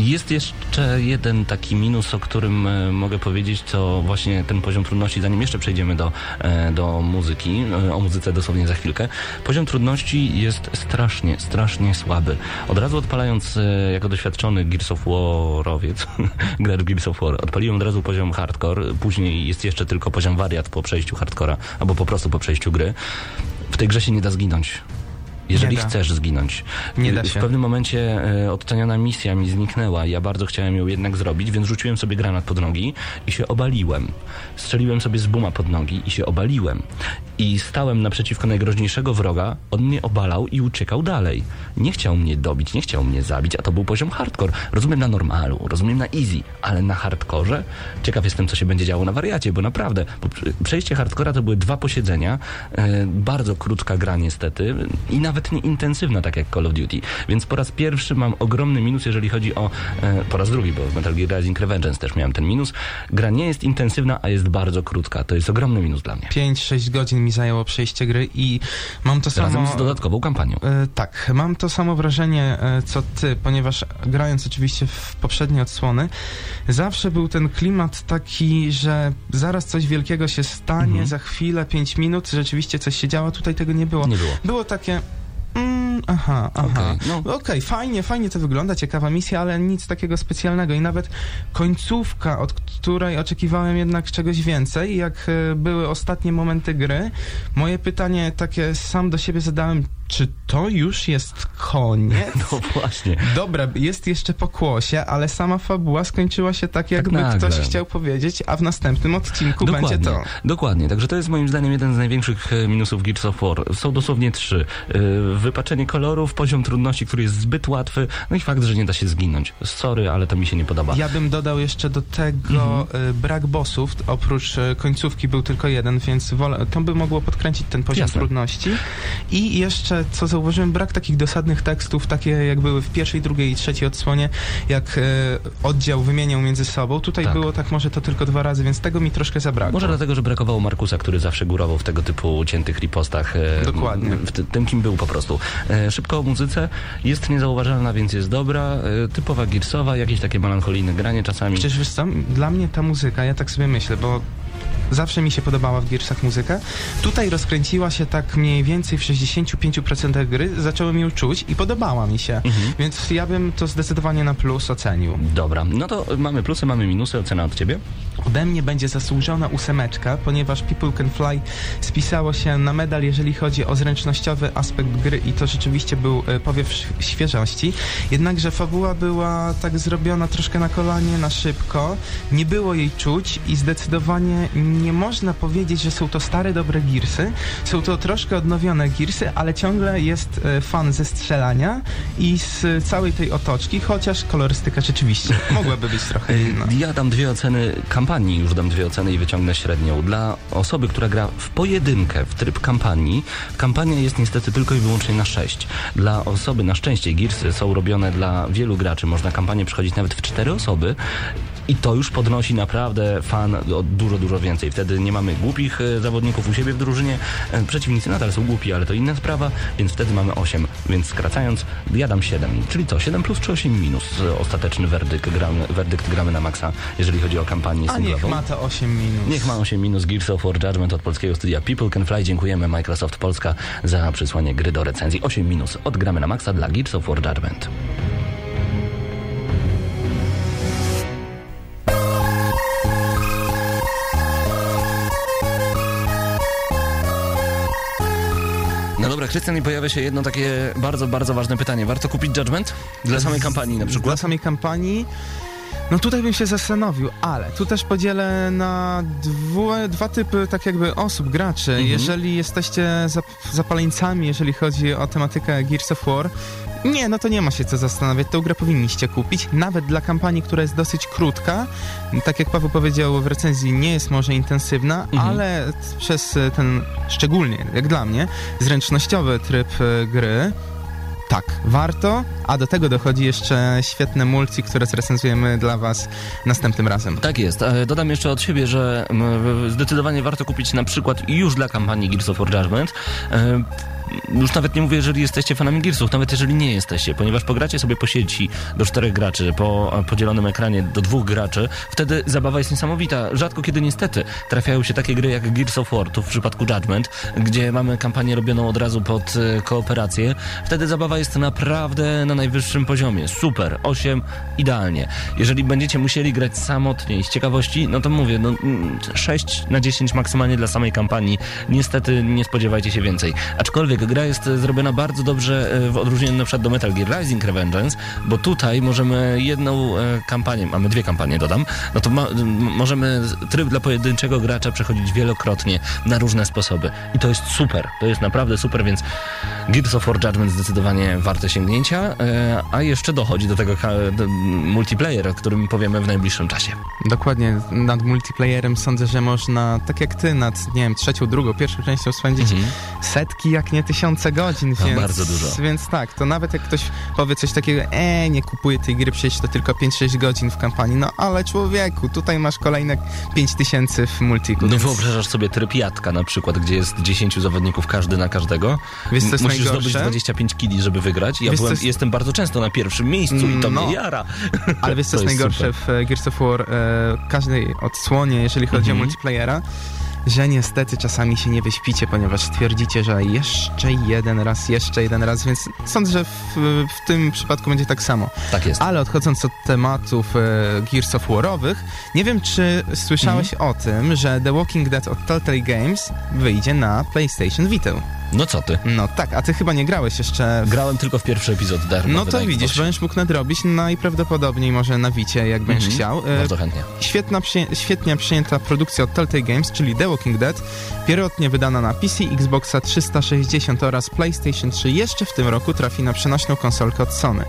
Jest jeszcze jeden taki minus, o którym e, mogę powiedzieć, to właśnie ten poziom trudności, zanim jeszcze przejdziemy do, e, do muzyki, e, o muzyce dosłownie za chwilkę. Poziom trudności jest strasznie, strasznie słaby. Od razu odpalając, jako doświadczony Gears of Warowiec, [laughs] gracz Gears of War, odpaliłem od razu poziom hardcore, później jest jeszcze tylko poziom wariat po przejściu hardcora, albo po prostu po przejściu gry. W tej grze się nie da zginąć. Jeżeli da. chcesz zginąć. Nie da W się. pewnym momencie e, odtaniana misja mi zniknęła. Ja bardzo chciałem ją jednak zrobić, więc rzuciłem sobie granat pod nogi i się obaliłem. Strzeliłem sobie z buma pod nogi i się obaliłem. I stałem naprzeciwko najgroźniejszego wroga, on mnie obalał i uciekał dalej. Nie chciał mnie dobić, nie chciał mnie zabić, a to był poziom hardcore. Rozumiem na normalu, rozumiem na easy, ale na hardkorze? Ciekaw jestem, co się będzie działo na wariacie, bo naprawdę, bo prze- przejście hardcora to były dwa posiedzenia, e, bardzo krótka gra niestety i nawet nie intensywna, tak jak Call of Duty. Więc po raz pierwszy mam ogromny minus, jeżeli chodzi o, e, po raz drugi, bo w Metal Gear Rising Revengeance też miałem ten minus. Gra nie jest intensywna, a jest bardzo krótka. To jest ogromny minus dla mnie. 5-6 godzin mi zajęło przejście gry i mam to Razem samo... z dodatkową kampanią. E, tak, mam to samo wrażenie e, co ty, ponieważ grając oczywiście w poprzednie odsłony, zawsze był ten klimat taki, że zaraz coś wielkiego się stanie, Mhm. za chwilę, pięć minut, rzeczywiście coś się działo, tutaj tego nie było. Nie było. Było takie... Mm, aha, aha. Okej, no. Okej, fajnie, fajnie to wygląda, ciekawa misja, ale nic takiego specjalnego i nawet końcówka, od której oczekiwałem jednak czegoś więcej, jak e, były ostatnie momenty gry, moje pytanie takie sam do siebie zadałem, czy to już jest koniec? [laughs] No właśnie. Dobra, jest jeszcze pokłosie, ale sama fabuła skończyła się tak, jakby nagle. ktoś chciał powiedzieć, a w następnym odcinku Dokładnie, będzie to. dokładnie. Także to jest moim zdaniem jeden z największych e, minusów Gears of War. Są dosłownie trzy. E, Wypaczenie kolorów, poziom trudności, który jest zbyt łatwy, no i fakt, że nie da się zginąć. Sorry, ale to mi się nie podoba. Ja bym dodał jeszcze do tego Mhm. y, brak bossów. Oprócz y, końcówki był tylko jeden, więc wolę, to by mogło podkręcić ten poziom Jasne. trudności. I jeszcze, co zauważyłem, brak takich dosadnych tekstów, takie jak były w pierwszej, drugiej i trzeciej odsłonie, jak y, oddział wymieniał między sobą. Tutaj Tak. było tak może to tylko dwa razy, więc tego mi troszkę zabrakło. Może dlatego, że brakowało Markusa, który zawsze górował w tego typu ciętych ripostach. e, Dokładnie. W ty- tym, kim był po prostu. E, Szybko o muzyce. Jest niezauważalna, więc jest dobra. E, Typowa Gearsowa, jakieś takie melancholijne granie czasami. Przecież wiesz co, dla mnie ta muzyka, ja tak sobie myślę, bo zawsze mi się podobała w Gearsach muzyka. Tutaj rozkręciła się tak mniej więcej w 65% gry, zacząłem ją czuć i podobała mi się. Mhm. Więc ja bym to zdecydowanie na plus ocenił. Dobra, no to mamy plusy, mamy minusy, ocena od ciebie. Ode mnie będzie zasłużona ósemeczka, ponieważ People Can Fly spisało się na medal, jeżeli chodzi o zręcznościowy aspekt gry i to rzeczywiście był e, powiew świeżości. Jednakże fabuła była tak zrobiona troszkę na kolanie, na szybko, nie było jej czuć i zdecydowanie nie można powiedzieć, że są to stare, dobre girsy. Są to troszkę odnowione girsy, ale ciągle jest e, fan ze strzelania i z całej tej otoczki, chociaż kolorystyka rzeczywiście mogłaby być [laughs] trochę inna. Ja dam dwie oceny kampanii, już dam dwie oceny i wyciągnę średnią. Dla osoby, która gra w pojedynkę, w tryb kampanii, kampania jest niestety tylko i wyłącznie na 6. Dla osoby, na szczęście, Gearsy są robione dla wielu graczy, można kampanię przechodzić nawet w cztery osoby i to już podnosi naprawdę fan o dużo, dużo więcej. Wtedy nie mamy głupich e, zawodników u siebie w drużynie, e, przeciwnicy nadal są głupi, ale to inna sprawa, więc wtedy mamy 8. Więc skracając, ja dam 7. Czyli co, 7 plus czy 8 minus? E, Ostateczny werdykt gramy, werdykt gramy na maksa, jeżeli chodzi o kampanię niech ma to 8 minut. Niech ma 8 minus Gears of War Judgment od polskiego studia People Can Fly. Dziękujemy Microsoft Polska za przysłanie gry do recenzji. 8 minus od gramy na maksa dla Gears of War Judgment. No dobra, Krystian, i pojawia się jedno takie bardzo, bardzo ważne pytanie. Warto kupić Judgment? Dla samej kampanii na Dla przykład? samej kampanii. No tutaj bym się zastanowił, ale tu też podzielę na dwu, dwa typy tak jakby osób, graczy. Mhm. Jeżeli jesteście zap, zapaleńcami, jeżeli chodzi o tematykę Gears of War, nie, no to nie ma się co zastanawiać, tę grę powinniście kupić, nawet dla kampanii, która jest dosyć krótka. Tak jak Paweł powiedział w recenzji, nie jest może intensywna, Mhm. ale przez ten, szczególnie jak dla mnie, zręcznościowy tryb e, gry, tak, warto, a do tego dochodzi jeszcze świetne multi, które zrecenzujemy dla Was następnym razem. Tak jest. E, Dodam jeszcze od siebie, że zdecydowanie warto kupić na przykład już dla kampanii Gears of War Judgment. Już nawet nie mówię, jeżeli jesteście fanami Gearsów, nawet jeżeli nie jesteście, ponieważ pogracie sobie po sieci do czterech graczy, po podzielonym ekranie do dwóch graczy, wtedy zabawa jest niesamowita. Rzadko kiedy niestety trafiają się takie gry jak Gears of War, tu w przypadku Judgment, gdzie mamy kampanię robioną od razu pod e, kooperację. Wtedy zabawa jest naprawdę na najwyższym poziomie. Super, 8, idealnie. Jeżeli będziecie musieli grać samotnie i z ciekawości, no to mówię, no, mm, 6 na 10 maksymalnie dla samej kampanii. Niestety nie spodziewajcie się więcej. Aczkolwiek gra jest zrobiona bardzo dobrze e, w odróżnieniu na przykład do Metal Gear Rising Revengeance, bo tutaj możemy jedną e, kampanię, mamy dwie kampanie dodam, no to ma, możemy tryb dla pojedynczego gracza przechodzić wielokrotnie na różne sposoby. I to jest super, to jest naprawdę super, więc Gears of War Judgment zdecydowanie warte sięgnięcia, e, a jeszcze dochodzi do tego multiplayer, o którym powiemy w najbliższym czasie. Dokładnie, nad multiplayerem sądzę, że można, tak jak ty, nad, nie wiem, trzecią, drugą, pierwszą częścią spędzić Mhm. setki, jak nie tysiące godzin, No, więc... bardzo dużo. Więc tak, to nawet jak ktoś powie coś takiego, e, nie kupuję tej gry, przecież to tylko 5-6 godzin w kampanii, no ale człowieku, tutaj masz kolejne 5000 w multiku. No więc- wyobrażasz sobie tryb Jatka na przykład, gdzie jest 10 zawodników, każdy na każdego. Wiesz, co jest Musisz najgorsze? zdobyć 25 kili, żeby wygrać. Ja Wiesz, byłem, jest- jestem bardzo często na pierwszym miejscu i to No. mnie jara. [laughs] Ale wiesz co jest najgorsze w e, Gears of War, e, każdej odsłonie, jeżeli chodzi Mhm. o multiplayera, że niestety czasami się nie wyśpicie, ponieważ twierdzicie, że jeszcze jeden raz, jeszcze jeden raz, więc sądzę, że w, w tym przypadku będzie tak samo. Tak jest. Ale odchodząc od tematów e, Gears of Warowych, nie wiem, czy słyszałeś Mhm. o tym, że The Walking Dead od Telltale Games wyjdzie na PlayStation Vita. No co ty? No tak, a ty chyba nie grałeś jeszcze w Grałem tylko w pierwszy epizod darmo. no to widzisz, będziesz mógł nadrobić najprawdopodobniej może na Wicie, jak będziesz Mhm. chciał. E, Bardzo chętnie. Świetna, przyję- świetnie przyjęta produkcja od Telltale Games, czyli The Walking Dead, pierwotnie wydana na PC, Xboxa 360 oraz PlayStation 3, jeszcze w tym roku trafi na przenośną konsolkę od Sony.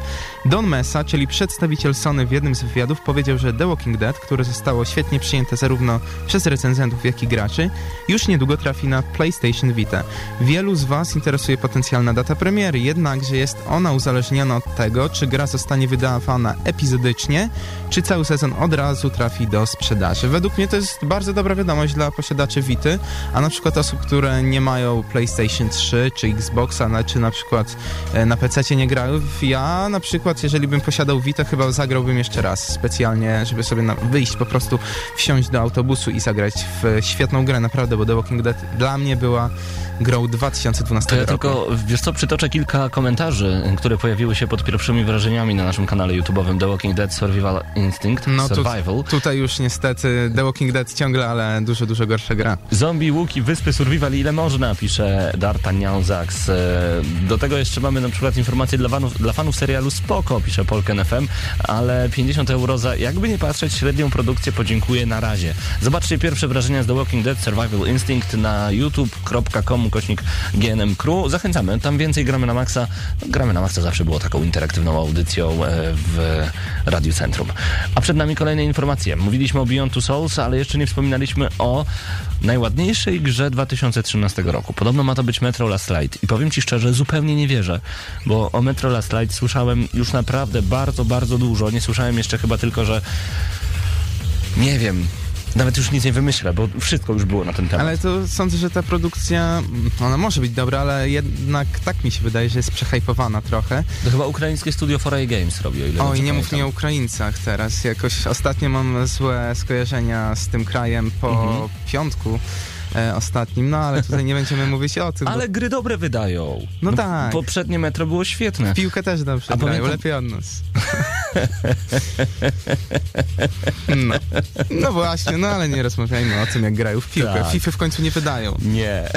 Don Mesa, czyli przedstawiciel Sony w jednym z wywiadów, powiedział, że The Walking Dead, które zostało świetnie przyjęte zarówno przez recenzentów, jak i graczy, już niedługo trafi na PlayStation Vita. Wielu z Was interesuje potencjalna data premiery, jednakże jest ona uzależniona od tego, czy gra zostanie wydawana epizodycznie, czy cały sezon od razu trafi do sprzedaży. Według mnie to jest bardzo dobra wiadomość dla posiadaczy Vity, a na przykład osób, które nie mają PlayStation 3 czy Xboxa, czy na przykład e, na PC nie grają. Ja na przykład, jeżeli bym posiadał Vita, chyba zagrałbym jeszcze raz specjalnie, żeby sobie na, wyjść po prostu, wsiąść do autobusu i zagrać w świetną grę, naprawdę, bo The Walking Dead dla mnie była grą 2012 To ja roku. tylko, wiesz co, przytoczę kilka komentarzy, które pojawiły się pod pierwszymi wrażeniami na naszym kanale YouTube'owym The Walking Dead Survival Instinct, No tu- Survival. Tutaj już niestety The Walking Dead ciągle, ale dużo, dużo gorsza gra. Zombie, łuki, wyspy, survival, ile można, pisze D'Artagnan Zax. E, Do tego jeszcze mamy na przykład informacje dla fanów, dla fanów serialu Spoko, pisze Polken FM, ale 50 euro za, jakby nie patrzeć, średnią produkcję podziękuję na razie. Zobaczcie pierwsze wrażenia z The Walking Dead Survival Instinct na youtube.com kośnik GNM Crew. Zachęcamy, tam więcej gramy na maksa. Gramy na maksa zawsze było taką interaktywną audycją e, w Radiu Centrum. A przed nami kolejne informacje. Mówiliśmy o Beyond Two Souls, ale jeszcze nie wspominaliśmy o najładniejszej grze 2013 roku. Podobno ma to być Metro Last Light i powiem Ci szczerze, zupełnie nie wierzę, bo o Metro Last Light słyszałem już naprawdę bardzo, bardzo dużo. Nie słyszałem jeszcze chyba tylko, że nie wiem, nawet już nic nie wymyślę, bo wszystko już było na ten temat. Ale to sądzę, że ta produkcja, mm, ona może być dobra, ale jednak tak mi się wydaje, że jest przehajpowana trochę. To chyba ukraińskie studio 4A Games robi, o ile Oj, nie mów mi o Ukraińcach teraz. Jakoś ostatnio mam złe skojarzenia z tym krajem po Mhm. piątku e, ostatnim, no ale tutaj nie będziemy [laughs] mówić o tym, Ale gry dobre wydają. No tak. Poprzednie Metro było świetne. bo piłkę też dobrze A grają, pamiętam- lepiej od nas. [laughs] no. no właśnie, no ale nie rozmawiajmy o tym, jak grają w piłkę. Tak. FIFA w końcu nie wydają. Nie. [laughs]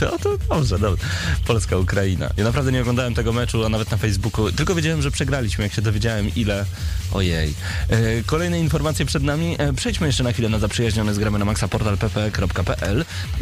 To, to dobrze, dobrze. Polska, Ukraina. Ja naprawdę nie oglądałem tego meczu, a nawet na Facebooku. Tylko wiedziałem, że przegraliśmy. Jak się dowiedziałem, ile. Ojej. E, kolejne informacje przed nami. E, przejdźmy jeszcze na chwilę na zaprzyjaźniony z gramy na maxa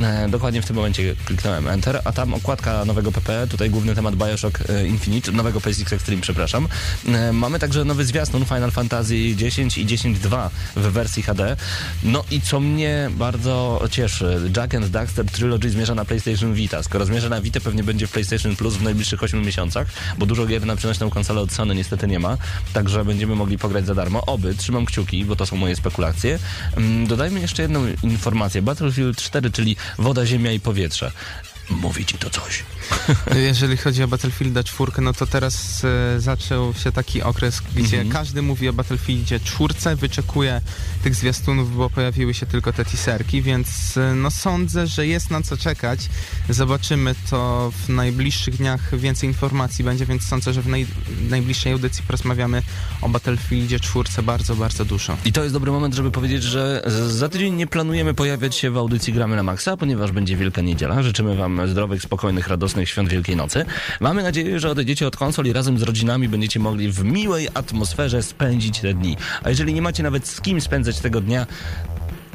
E, dokładnie w tym momencie kliknąłem Enter, a tam okładka nowego PP. Tutaj główny temat Bioshock e, Infinite, nowego PSX Extreme, przepraszam. E, mamy także nowy zwiastun Final Fantasy 10 i 10.2 w wersji HD. No i co mnie bardzo cieszy, Jack and Daxter Trilogy zmierza na PlayStation Vita. Skoro zmierza na Vita, pewnie będzie w PlayStation Plus w najbliższych 8 miesiącach, bo dużo gier na przenośną konsolę od Sony niestety nie ma, także będziemy mogli pograć za darmo. Oby, trzymam kciuki, bo to są moje spekulacje. Mm, Dodajmy jeszcze jedną informację. Battlefield 4, czyli woda, ziemia i powietrze. Mówi ci to coś. [laughs] Jeżeli chodzi o Battlefielda 4, no to teraz e, zaczął się taki okres, gdzie Mhm. każdy mówi o Battlefieldzie 4, wyczekuje tych zwiastunów, bo pojawiły się tylko te teaserki, więc e, no sądzę, że jest na co czekać. Zobaczymy to w najbliższych dniach, więcej informacji będzie, więc sądzę, że w naj, najbliższej audycji porozmawiamy o Battlefieldzie 4 bardzo, bardzo dużo. I to jest dobry moment, żeby powiedzieć, że za tydzień nie planujemy pojawiać się w audycji Gramy na Maxa, ponieważ będzie Wielka Niedziela. Życzymy Wam zdrowych, spokojnych, radosnych świąt Wielkiej Nocy. Mamy nadzieję, że odejdziecie od konsol i razem z rodzinami będziecie mogli w miłej atmosferze spędzić te dni. A jeżeli nie macie nawet z kim spędzać tego dnia,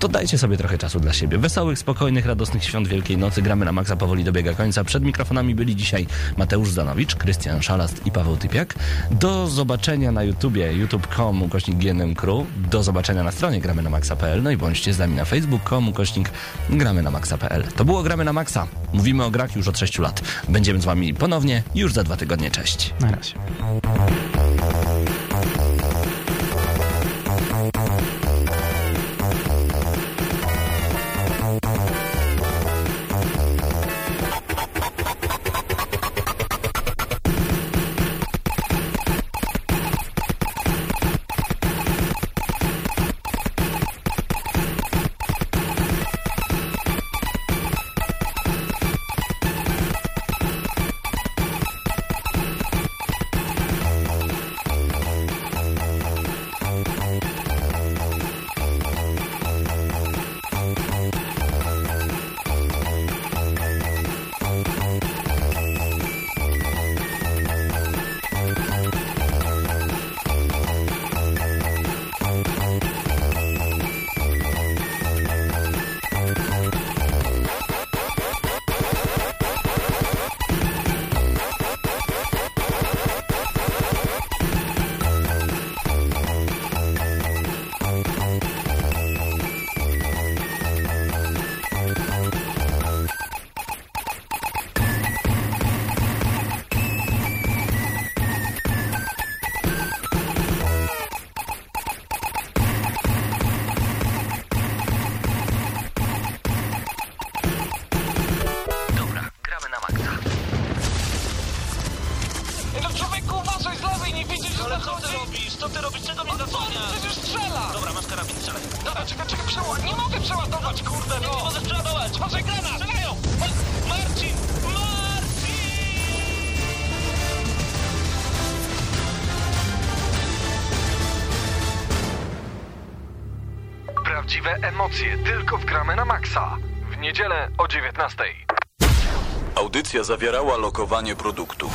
to dajcie sobie trochę czasu dla siebie. Wesołych, spokojnych, radosnych świąt Wielkiej Nocy. Gramy na maksa powoli dobiega końca. Przed mikrofonami byli dzisiaj Mateusz Zanowicz, Krystian Szalast i Paweł Typiak. Do zobaczenia na YouTubie, youtube.com ukośnik GNM Crew. Do zobaczenia na stronie gramy na maxa.pl. No i bądźcie z nami na facebook.com ukośnik gramy na maxa.pl. To było Gramy na Maxa. Mówimy o grach już od 6 lat. Będziemy z wami ponownie już za dwa tygodnie. Cześć. Na razie. Tylko w gramy na maksa. W niedzielę o 19. Audycja zawierała lokowanie produktu.